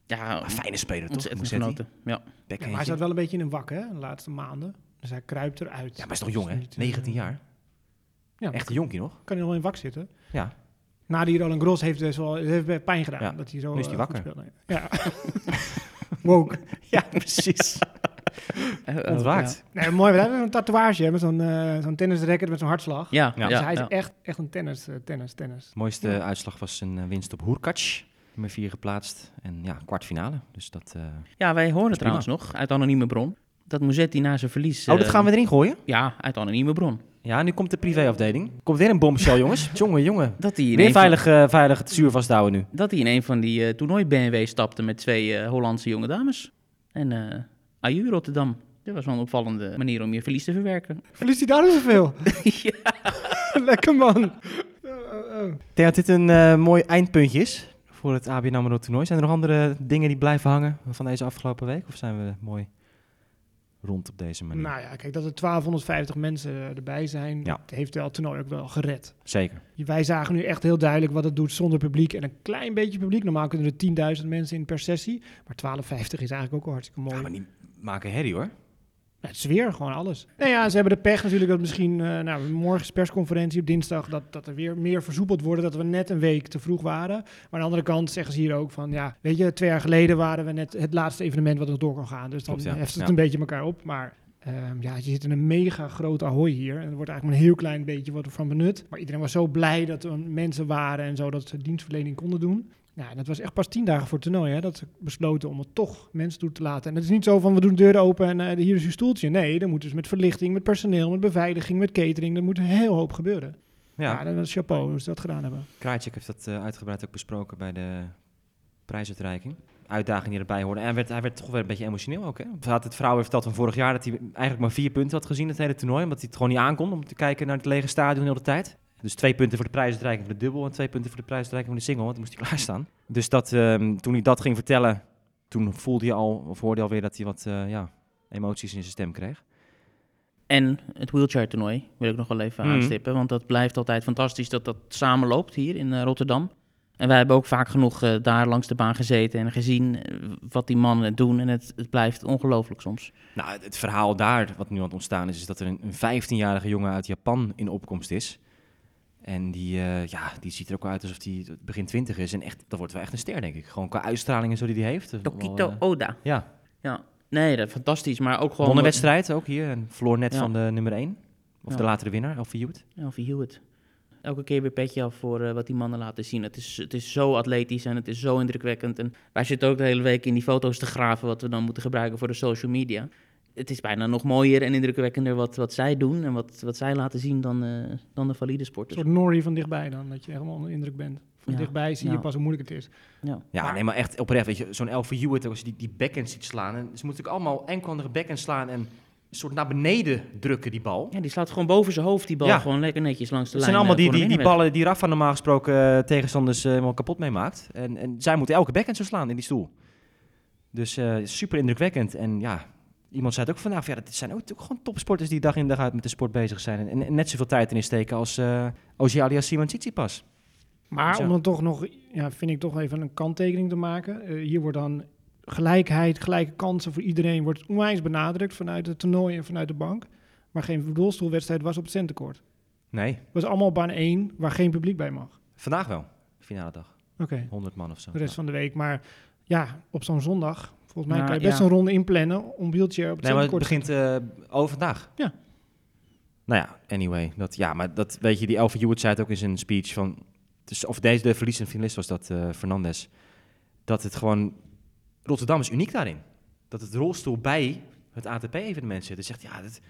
[SPEAKER 2] Ja,
[SPEAKER 1] Een fijne speler, toch?
[SPEAKER 2] ontzettend. Ja.
[SPEAKER 4] Ja, maar hij zat wel een beetje in een wak, hè, de laatste maanden. Dus hij kruipt eruit.
[SPEAKER 1] Ja, maar is toch jong, hè?
[SPEAKER 4] Niet, eh,
[SPEAKER 1] 19 jaar.
[SPEAKER 4] Ja,
[SPEAKER 1] Echt een jonkie nog.
[SPEAKER 4] kan hij nog wel in wak zitten.
[SPEAKER 1] Ja.
[SPEAKER 4] Na die Roland Gros heeft dus wel heeft pijn gedaan.
[SPEAKER 1] Ja.
[SPEAKER 4] Dat hij zo
[SPEAKER 1] Nu is hij
[SPEAKER 4] eh,
[SPEAKER 1] wakker.
[SPEAKER 4] Ja. Woke.
[SPEAKER 1] Ja, precies.
[SPEAKER 2] Eh, oh,
[SPEAKER 1] Ontwaakt.
[SPEAKER 4] Nee, mooi. We hebben een tatoeage hè, met zo'n eh zo'n tennisracket met zo'n hartslag.
[SPEAKER 2] Ja,
[SPEAKER 1] Ja.
[SPEAKER 2] ja,
[SPEAKER 4] dus hij is
[SPEAKER 2] ja.
[SPEAKER 4] echt, echt een tennis, eh, tennis, tennis.
[SPEAKER 1] De mooiste uitslag was een winst op Hoerkac. Nummer 4 geplaatst. En ja, kwartfinale. Dus dat... eh,
[SPEAKER 2] Ja, wij hoorden
[SPEAKER 1] is
[SPEAKER 2] trouwens nog uit anonieme bron dat Muzetti na zijn verlies...
[SPEAKER 1] Oh, dat gaan we erin gooien?
[SPEAKER 2] Ja, uit anonieme bron.
[SPEAKER 1] Ja, nu komt de privéafdeling. Komt weer een bombshell, jongens. jongen, jongen.
[SPEAKER 2] Dat hij in,
[SPEAKER 1] Weer
[SPEAKER 2] van,
[SPEAKER 1] veilig, veilig het zuur vasthouden nu.
[SPEAKER 2] dat hij in een van die eh toernooi BMW stapte met twee eh, Hollandse jonge dames. En aju Rotterdam. Dat was wel een opvallende manier om je verlies te verwerken.
[SPEAKER 4] Verliest hij daar zoveel?
[SPEAKER 2] ja.
[SPEAKER 4] Lekker man. Oh, oh, oh.
[SPEAKER 1] Ik denk dat dit een eh, mooi eindpuntje is voor het ABN AMRO toernooi. Zijn er nog andere dingen die blijven hangen van deze afgelopen week? Of zijn we mooi rond op deze manier?
[SPEAKER 4] Nou ja, kijk, dat er 1250 mensen erbij zijn,
[SPEAKER 1] Ja.
[SPEAKER 4] heeft wel het toernooi ook wel gered.
[SPEAKER 1] Zeker.
[SPEAKER 4] Wij zagen nu echt heel duidelijk wat het doet zonder publiek en een klein beetje publiek. Normaal kunnen er 10.000 mensen in per sessie, maar 1250 is eigenlijk ook wel hartstikke mooi.
[SPEAKER 1] Ja, maar die maken herrie hoor.
[SPEAKER 4] Ja, het is weer gewoon alles. Nou ja, ze hebben de pech natuurlijk dat misschien, eh, nou, morgen is persconferentie op dinsdag, dat, dat er weer meer versoepeld wordt, dat we net een week te vroeg waren. Maar aan de andere kant zeggen ze hier ook van, ja, weet je, twee jaar geleden waren we net het laatste evenement wat nog door kan gaan. Dus dan
[SPEAKER 1] Klopt, ja.
[SPEAKER 4] heft het
[SPEAKER 1] Ja.
[SPEAKER 4] een beetje elkaar op. Maar ehm, ja, je zit in een mega groot ahoy hier. En er wordt eigenlijk maar een heel klein beetje wat ervan benut. Maar iedereen was zo blij dat er mensen waren en zo, dat ze dienstverlening konden doen. En dat was echt pas tien dagen voor het toernooi, hè, dat ze besloten om het toch mensen toe te laten. En het is niet zo van, we doen de deur open en eh, hier is uw stoeltje. Nee, er moet dus met verlichting, met personeel, met beveiliging, met catering, er moet een heel hoop gebeuren. Ja,
[SPEAKER 1] Ja,
[SPEAKER 4] dat is chapeau hoe ze dat gedaan hebben.
[SPEAKER 1] Krajcek heeft dat eh, uitgebreid ook besproken bij de prijsuitreiking. Uitdaging die erbij hoorde. En hij werd, hij werd toch weer een beetje emotioneel ook. Hè? Hij had het vrouw heeft verteld van vorig jaar dat hij eigenlijk maar vier punten had gezien het hele toernooi. Omdat hij het gewoon niet aankon om te kijken naar het lege stadion heel de tijd. Dus twee punten voor de prijsuitreiking voor de dubbel en twee punten voor de prijsuitreiking voor de single. Want dan moest hij klaarstaan. Dus dat, ehm, toen hij dat ging vertellen, toen voelde hij al, of hoorde hij alweer dat hij wat eh, ja, emoties in zijn stem kreeg.
[SPEAKER 2] En het wheelchair toernooi wil ik nog wel even
[SPEAKER 1] Mhm.
[SPEAKER 2] aanstippen. Want dat blijft altijd fantastisch dat dat samenloopt hier in eh, Rotterdam. En wij hebben ook vaak genoeg eh, daar langs de baan gezeten en gezien wat die mannen doen. En het, het blijft ongelooflijk soms.
[SPEAKER 1] Nou, het, het verhaal daar, wat nu aan het ontstaan is, is dat er een, een 15-jarige jongen uit Japan in opkomst is. En die, eh, ja, die ziet er ook uit alsof hij begin 20 is. En echt, dat wordt wel echt een ster, denk ik. Gewoon qua uitstraling en zo die hij heeft.
[SPEAKER 2] Tokito
[SPEAKER 1] eh,
[SPEAKER 2] Oda.
[SPEAKER 1] ja,
[SPEAKER 2] Ja, nee, dat is fantastisch. Maar ook gewoon...
[SPEAKER 1] won een wedstrijd ook hier en verloor net
[SPEAKER 2] Ja.
[SPEAKER 1] van de nummer 1. Of
[SPEAKER 2] Ja.
[SPEAKER 1] de latere winnaar, Elfie Hewitt.
[SPEAKER 2] Elfie Hewitt. Elke keer weer petje af voor eh, wat die mannen laten zien. Het is, het is zo atletisch en het is zo indrukwekkend. En wij zitten ook de hele week in die foto's te graven... wat we dan moeten gebruiken voor de social media. Het is bijna nog mooier en indrukwekkender wat, wat zij doen... en wat, wat zij laten zien dan, eh, dan de valide
[SPEAKER 4] Een
[SPEAKER 2] sporters.
[SPEAKER 4] soort Norrie van dichtbij dan, dat je helemaal onder de indruk bent. Van
[SPEAKER 2] Ja.
[SPEAKER 4] dichtbij zie je
[SPEAKER 2] Ja.
[SPEAKER 4] pas hoe moeilijk het is.
[SPEAKER 2] Ja.
[SPEAKER 1] Ja,
[SPEAKER 4] Maar-
[SPEAKER 1] nee, maar echt oprecht. Weet je, zo'n Elfie Hewitt, als je die, die backhand ziet slaan. En ze moeten natuurlijk allemaal enkel andere backhand slaan en een soort naar beneden drukken, die bal.
[SPEAKER 2] ja, die slaat gewoon boven zijn hoofd die bal
[SPEAKER 1] Ja.
[SPEAKER 2] gewoon lekker netjes langs de
[SPEAKER 1] Het
[SPEAKER 2] lijn.
[SPEAKER 1] zijn allemaal
[SPEAKER 2] eh,
[SPEAKER 1] die, die, die ballen die Rafa normaal gesproken eh, tegenstanders helemaal kapot meemaakt. En, en zij moeten elke backhand zo slaan in die stoel. Dus eh, super indrukwekkend. En ja, iemand zei het ook vandaag. van, Ja, dat zijn ook, ook gewoon topsporters die dag in dag uit met de sport bezig zijn. En, en net zoveel tijd erin steken als uh, Oziali Simon Tsitsipas.
[SPEAKER 4] Maar
[SPEAKER 1] Zo.
[SPEAKER 4] om dan toch nog, ja, vind ik toch even een kanttekening te maken. Eh, hier wordt dan gelijkheid, gelijke kansen voor iedereen wordt onwijs benadrukt vanuit het toernooi en vanuit de bank. Maar geen rolstoelwedstrijd was op het centenkoord.
[SPEAKER 1] Nee,
[SPEAKER 4] Het was allemaal baan 1 waar geen publiek bij mag.
[SPEAKER 1] vandaag wel. Finale dag.
[SPEAKER 4] Oké,
[SPEAKER 1] 100 man of zo.
[SPEAKER 4] de rest
[SPEAKER 1] Ja.
[SPEAKER 4] van de week. Maar ja, op zo'n zondag, volgens mij
[SPEAKER 2] Nou,
[SPEAKER 4] kan je best
[SPEAKER 2] ja.
[SPEAKER 4] een ronde inplannen om wheelchair op het
[SPEAKER 1] Nee, maar het begint uh, over vandaag.
[SPEAKER 4] Ja.
[SPEAKER 1] Nou ja, anyway. Dat, ja, maar dat weet je, die Elfie Hewitt zei het ook in zijn speech van... Dus, of deze, de verliezende finalist was dat, uh, Fernandes. Dat het gewoon... Rotterdam is uniek daarin. Dat het rolstoel bij het ATP-evenement zit. Dus zegt, ja, het,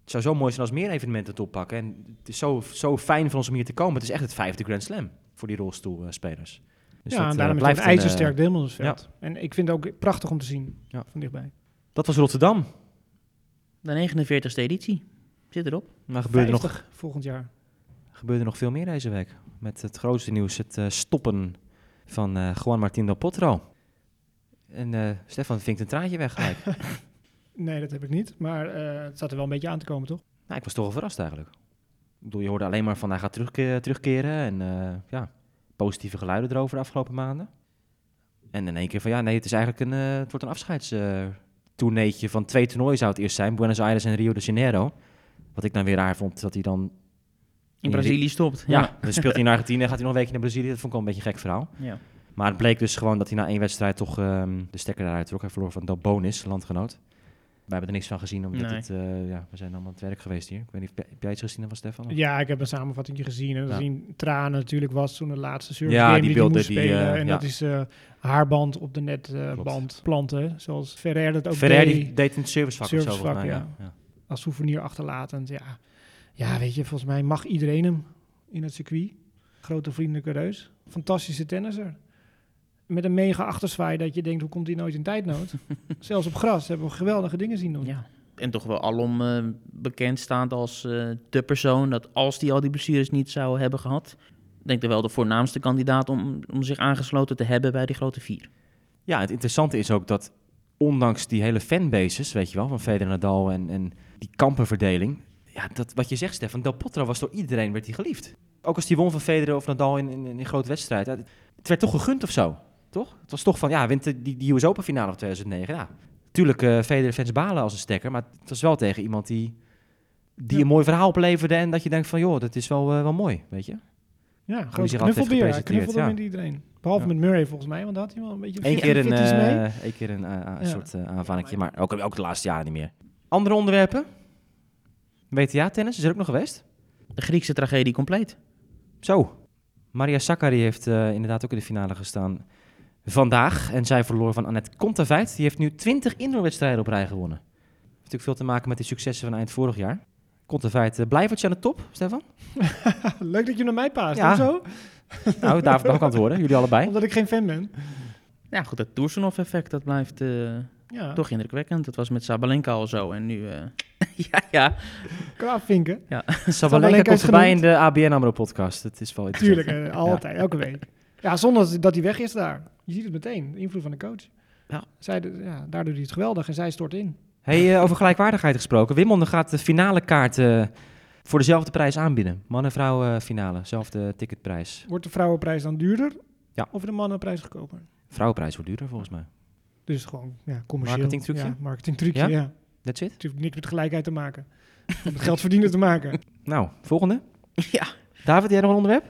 [SPEAKER 1] het zou zo mooi zijn als meer evenementen het oppakken. En het is zo, zo fijn van ons om hier te komen. Het is echt het vijfde Grand Slam voor die rolstoelspelers. Dus
[SPEAKER 4] ja,
[SPEAKER 1] dat,
[SPEAKER 4] en
[SPEAKER 1] eh,
[SPEAKER 4] daarom
[SPEAKER 1] blijft
[SPEAKER 4] een ijzersterk
[SPEAKER 1] eh,
[SPEAKER 4] deelnemersveld. En ik vind het ook prachtig om te zien
[SPEAKER 1] Ja.
[SPEAKER 4] van dichtbij.
[SPEAKER 1] Dat was Rotterdam.
[SPEAKER 2] De 49ste editie. Zit erop.
[SPEAKER 1] Maar gebeurde nog
[SPEAKER 4] 50 volgend jaar.
[SPEAKER 1] gebeurde nog veel meer deze week. Met het grootste nieuws, het uh, stoppen van uh, Juan Martín del Potro. En uh, Stefan vinkt een traantje weg gelijk.
[SPEAKER 4] nee, dat heb ik niet. Maar uh, het zat er wel een beetje aan te komen, toch?
[SPEAKER 1] nou, ik was toch wel verrast eigenlijk. Ik bedoel, je hoorde alleen maar van hij gaat terugke terugkeren. En uh, ja, positieve geluiden erover de afgelopen maanden. En in één keer van ja, nee, het is eigenlijk een, uh, het wordt een afscheidstourneetje van twee toernooien zou het eerst zijn. Buenos Aires en Rio de Janeiro. Wat ik dan weer raar vond, dat hij dan
[SPEAKER 2] in Brazilië stopt.
[SPEAKER 1] Ja, ja. dan speelt hij in Argentinië, gaat hij nog een weekje naar Brazilië. Dat vond ik wel een beetje een gek verhaal.
[SPEAKER 2] Ja.
[SPEAKER 1] Maar het bleek dus gewoon dat hij na één wedstrijd toch um, de stekker eruit trok. Hij verloor van Del Bonis, landgenoot. Wij hebben er niks van gezien, omdat
[SPEAKER 2] Nee.
[SPEAKER 1] het, eh, ja, we zijn allemaal aan het werk geweest hier. Ik weet niet, heb jij iets gezien van Stefan?
[SPEAKER 4] Ja, ik heb een samenvatting gezien. En
[SPEAKER 1] Ja.
[SPEAKER 4] we zien tranen natuurlijk was toen de laatste service
[SPEAKER 1] Ja,
[SPEAKER 4] game
[SPEAKER 1] die
[SPEAKER 4] die, moest
[SPEAKER 1] die,
[SPEAKER 4] spelen.
[SPEAKER 1] eh,
[SPEAKER 4] en
[SPEAKER 1] ja.
[SPEAKER 4] dat is eh, haarband op de netband planten. Zoals Ferrer dat ook
[SPEAKER 1] Ferrer
[SPEAKER 4] deed.
[SPEAKER 1] die deed in het servicevak of zo.
[SPEAKER 4] Ja. als souvenir achterlatend. Ja. ja, weet je, volgens mij mag iedereen hem in het circuit. Grote vriendelijke reus. Fantastische tennisser. Met een mega achterzwaai dat je denkt, hoe komt hij nooit in tijdnood? Zelfs op gras hebben we geweldige dingen zien doen.
[SPEAKER 2] Ja. En toch wel alom eh, bekend staand als eh, de persoon dat als die al die blessures niet zou hebben gehad, denk ik wel de voornaamste kandidaat om, om zich aangesloten te hebben bij die grote vier.
[SPEAKER 1] Ja, het interessante is ook dat ondanks die hele fanbases, weet je wel, van Federer Nadal en, en die kampenverdeling, ja, dat, wat je zegt Stefan, Del Potro was door iedereen werd hij geliefd. Ook als die won van Federer of Nadal in, in, in een grote wedstrijd, het werd toch gegund of zo, toch? Het was toch van, ja, wint die, die US Open finale van 2009, ja. Tuurlijk, eh Federer fans balen als een stekker, maar het was wel tegen iemand die, die
[SPEAKER 4] Ja.
[SPEAKER 1] een mooi verhaal opleverde en dat je denkt van, joh, dat is wel, eh, wel mooi, weet je.
[SPEAKER 4] Ja,
[SPEAKER 1] heeft
[SPEAKER 4] knuffelbeer. Hij knuffelde
[SPEAKER 1] ja.
[SPEAKER 4] met iedereen. Behalve
[SPEAKER 1] Ja.
[SPEAKER 4] met Murray volgens mij, want daar had hij wel een beetje
[SPEAKER 1] Eén keer een,
[SPEAKER 4] mee.
[SPEAKER 1] eh één keer een
[SPEAKER 4] Ja.
[SPEAKER 1] soort uh, aanvallingje, maar ook, ook de laatste jaren niet meer. Andere onderwerpen? WTA-tennis, is er ook nog geweest?
[SPEAKER 2] De Griekse tragedie compleet.
[SPEAKER 1] Zo, Maria Sakkari heeft eh, inderdaad ook in de finale gestaan vandaag. En zij verloor van Annette Kontaveit. Die heeft nu 20 indoorwedstrijden op rij gewonnen. Heeft natuurlijk veel te maken met de successen van eind vorig jaar. Kontaveit, uh, blijft aan de top, Stefan?
[SPEAKER 4] Leuk dat je naar mij paast,
[SPEAKER 1] Ja.
[SPEAKER 4] of zo?
[SPEAKER 1] Nou, daarvoor kan ik antwoorden. Jullie allebei.
[SPEAKER 4] Omdat ik geen fan ben.
[SPEAKER 2] Ja, goed, dat Toersenhof-effect, dat blijft eh,
[SPEAKER 4] Ja,
[SPEAKER 2] toch indrukwekkend. Dat was met Sabalenka al zo en nu... eh, ja, ja.
[SPEAKER 4] qua vinken.
[SPEAKER 1] Sabalenka
[SPEAKER 4] Sabalenka
[SPEAKER 1] komt voorbij in de ABN AMRO podcast. Het is wel interessant.
[SPEAKER 4] Tuurlijk, eh, altijd, elke week. Ja, zonder dat hij weg is daar. Je ziet het meteen, de invloed van de coach.
[SPEAKER 2] Ja.
[SPEAKER 4] Zij, ja, daar doet hij het geweldig en zij stort in.
[SPEAKER 1] Hey, eh, over gelijkwaardigheid gesproken. Wimbledon gaat de finale kaart eh, voor dezelfde prijs aanbieden. Man en vrouw eh, finale, zelfde ticketprijs.
[SPEAKER 4] Wordt de vrouwenprijs dan duurder?
[SPEAKER 1] Ja.
[SPEAKER 4] Of de mannenprijs goedkoper?
[SPEAKER 1] Vrouwenprijs wordt duurder volgens mij.
[SPEAKER 4] Dus gewoon, ja, commercieel.
[SPEAKER 1] Marketingtrucje?
[SPEAKER 4] Ja, marketingtrucje,
[SPEAKER 1] Ja?
[SPEAKER 4] ja.
[SPEAKER 1] That's it.
[SPEAKER 4] Het heeft niks met gelijkheid te maken. Het met geld verdienen te maken.
[SPEAKER 1] Nou, volgende.
[SPEAKER 2] ja.
[SPEAKER 1] David, jij nog een onderwerp?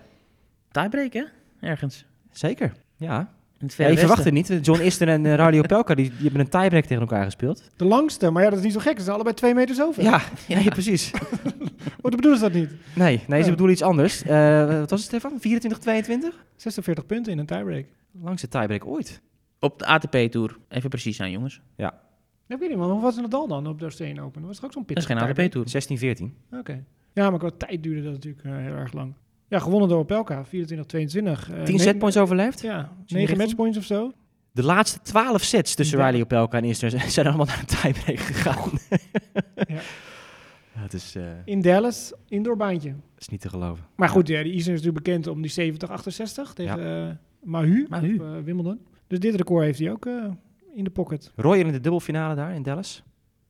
[SPEAKER 2] Tiebreak, hè? Ergens.
[SPEAKER 1] Zeker. Ja.
[SPEAKER 2] In het
[SPEAKER 1] Ja, je verwacht het niet. John Iston en uh, Radio Pelka, die, die hebben een tiebreak tegen elkaar gespeeld.
[SPEAKER 4] De langste, maar ja, dat is niet zo gek. Ze zijn allebei twee meter zoveel.
[SPEAKER 1] Ja, ja. nee, precies.
[SPEAKER 4] Wat bedoelen ze dat niet?
[SPEAKER 1] Nee, nee ze
[SPEAKER 4] Ja.
[SPEAKER 1] bedoelen iets anders. Eh, wat was het, Stefan? 24, 22?
[SPEAKER 4] 46 punten in een tiebreak.
[SPEAKER 1] Langste tiebreak ooit.
[SPEAKER 2] Op de ATP-tour. Even precies zijn, jongens.
[SPEAKER 4] Ja, ik weet niet, man. Hoe was Nadal dan op de Australian Open? Dat was toch ook zo'n
[SPEAKER 2] Dat is
[SPEAKER 4] pittige
[SPEAKER 2] geen? ATP-tour.
[SPEAKER 1] 16, 14.
[SPEAKER 4] Oké. Ja, maar qua tijd duurde dat natuurlijk eh, heel erg lang. Ja, gewonnen door Opelka, 24, 22. eh,
[SPEAKER 1] 10
[SPEAKER 4] ne-
[SPEAKER 1] setpoints overleefd.
[SPEAKER 4] Ja,
[SPEAKER 1] die
[SPEAKER 4] 9
[SPEAKER 1] richting?
[SPEAKER 4] matchpoints of zo.
[SPEAKER 1] De laatste 12 sets tussen
[SPEAKER 4] Ja.
[SPEAKER 1] Riley Opelka en Isner zijn allemaal naar een tiebreak gegaan.
[SPEAKER 4] Ja.
[SPEAKER 1] Ja, het is, eh,
[SPEAKER 4] In Dallas, indoorbaantje.
[SPEAKER 1] is niet te geloven.
[SPEAKER 4] Maar goed, ja, die Isner is natuurlijk bekend om die 70-68 tegen eh, Mahu,
[SPEAKER 2] Mahu.
[SPEAKER 4] op eh, Wimbledon. Dus dit record heeft hij ook eh, in de pocket.
[SPEAKER 1] Royer in de dubbelfinale daar in Dallas.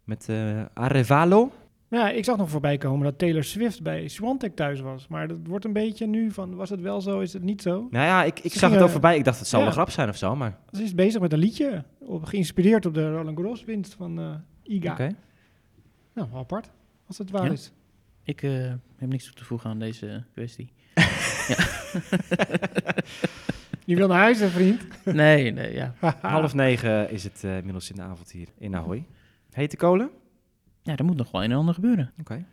[SPEAKER 1] Met eh Arevalo.
[SPEAKER 4] Ja, ik zag nog voorbij komen dat Taylor Swift bij Swantek thuis was. Maar dat wordt een beetje nu van, was het wel zo, is het niet zo?
[SPEAKER 1] Nou ja, ik, ik
[SPEAKER 4] Ze
[SPEAKER 1] zag het ook voorbij. Ik dacht, het zou
[SPEAKER 4] Ja.
[SPEAKER 1] een grap zijn of zo. Maar
[SPEAKER 4] Ze is bezig met een liedje, op, geïnspireerd op de Roland Garros winst van eh Iga.
[SPEAKER 1] oké.
[SPEAKER 4] Nou, apart, als het waar
[SPEAKER 2] Ja.
[SPEAKER 4] is.
[SPEAKER 2] Ik eh, heb niks toe te voegen aan deze kwestie.
[SPEAKER 4] Je wil naar huis, hè, vriend?
[SPEAKER 2] Nee, nee, ja.
[SPEAKER 1] Half negen is het eh, inmiddels in de avond hier in Ahoy. Hete kolen?
[SPEAKER 2] Ja, er moet nog wel een en ander gebeuren.
[SPEAKER 1] Oké.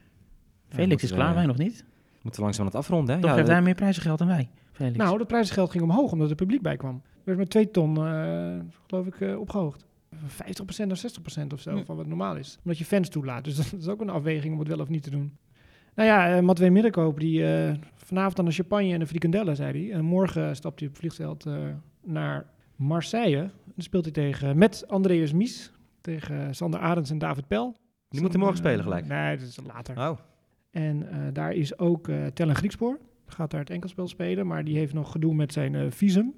[SPEAKER 2] Felix is klaar, wij nog niet.
[SPEAKER 1] Moeten langzaam aan het afronden. Hè?
[SPEAKER 2] Toch
[SPEAKER 1] Ja,
[SPEAKER 2] heeft
[SPEAKER 1] eh,
[SPEAKER 2] hij meer prijzengeld dan wij, Felix.
[SPEAKER 4] Nou, het prijzengeld ging omhoog omdat er publiek bij kwam. werd met 2 ton, eh, geloof ik, eh, opgehoogd. Van 50% naar 60% of zo,
[SPEAKER 2] Hm.
[SPEAKER 4] van wat normaal is. Omdat je fans toelaat. Dus dat is ook een afweging om het wel of niet te doen. Nou ja, uh, Matwee Middenkoop, die eh, vanavond aan de champagne en de frikandellen, zei hij. En morgen stapt hij op het vliegveld eh, naar Marseille. Dan speelt hij tegen, met Andreas Mies, tegen Sander Arends en David Pel.
[SPEAKER 1] Die moeten morgen spelen gelijk.
[SPEAKER 4] Nee, dat is later.
[SPEAKER 1] Oh,
[SPEAKER 4] En eh, daar is ook eh Tellen Griekspoor. Gaat daar het enkelspel spelen, maar die heeft nog gedoe met zijn eh, visum.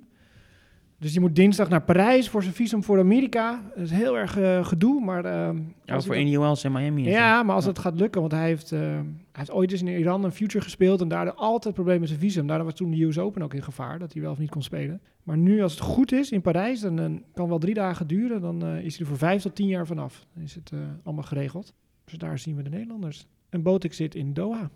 [SPEAKER 4] Dus die moet dinsdag naar Parijs voor zijn visum voor Amerika. Dat is heel erg eh, gedoe, maar... eh,
[SPEAKER 2] ja, voor NUL's en Miami.
[SPEAKER 4] ja, maar als
[SPEAKER 2] Ja.
[SPEAKER 4] het gaat lukken, want hij heeft, eh, hij heeft ooit eens in Iran een future gespeeld en daardoor altijd problemen met zijn visum. Daardoor was toen de US Open ook in gevaar, dat hij wel of niet kon spelen. Maar nu, als het goed is in Parijs, dan kan wel drie dagen duren, dan is hij er voor vijf tot tien jaar vanaf. Dan is het allemaal geregeld. Dus daar zien we de Nederlanders. En Botik zit in Doha.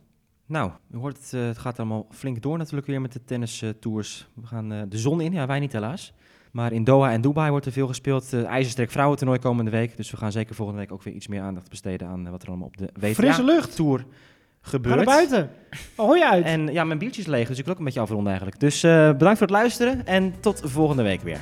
[SPEAKER 1] Nou, u hoort het, eh, het gaat allemaal flink door natuurlijk weer met de tennis eh, tours. We gaan eh, de zon in, ja wij niet helaas. Maar in Doha en Dubai wordt er veel gespeeld. Uh, IJzersterk vrouwentoernooi komende week. Dus we gaan zeker volgende week ook weer iets meer aandacht besteden aan wat er allemaal op de WTA
[SPEAKER 4] Frisse lucht.
[SPEAKER 1] Tour gebeurt.
[SPEAKER 4] Ga naar buiten. Hoi uit.
[SPEAKER 1] En ja, mijn biertje is leeg, dus ik wil ook een beetje afronden eigenlijk. Dus bedankt voor het luisteren en tot volgende week weer.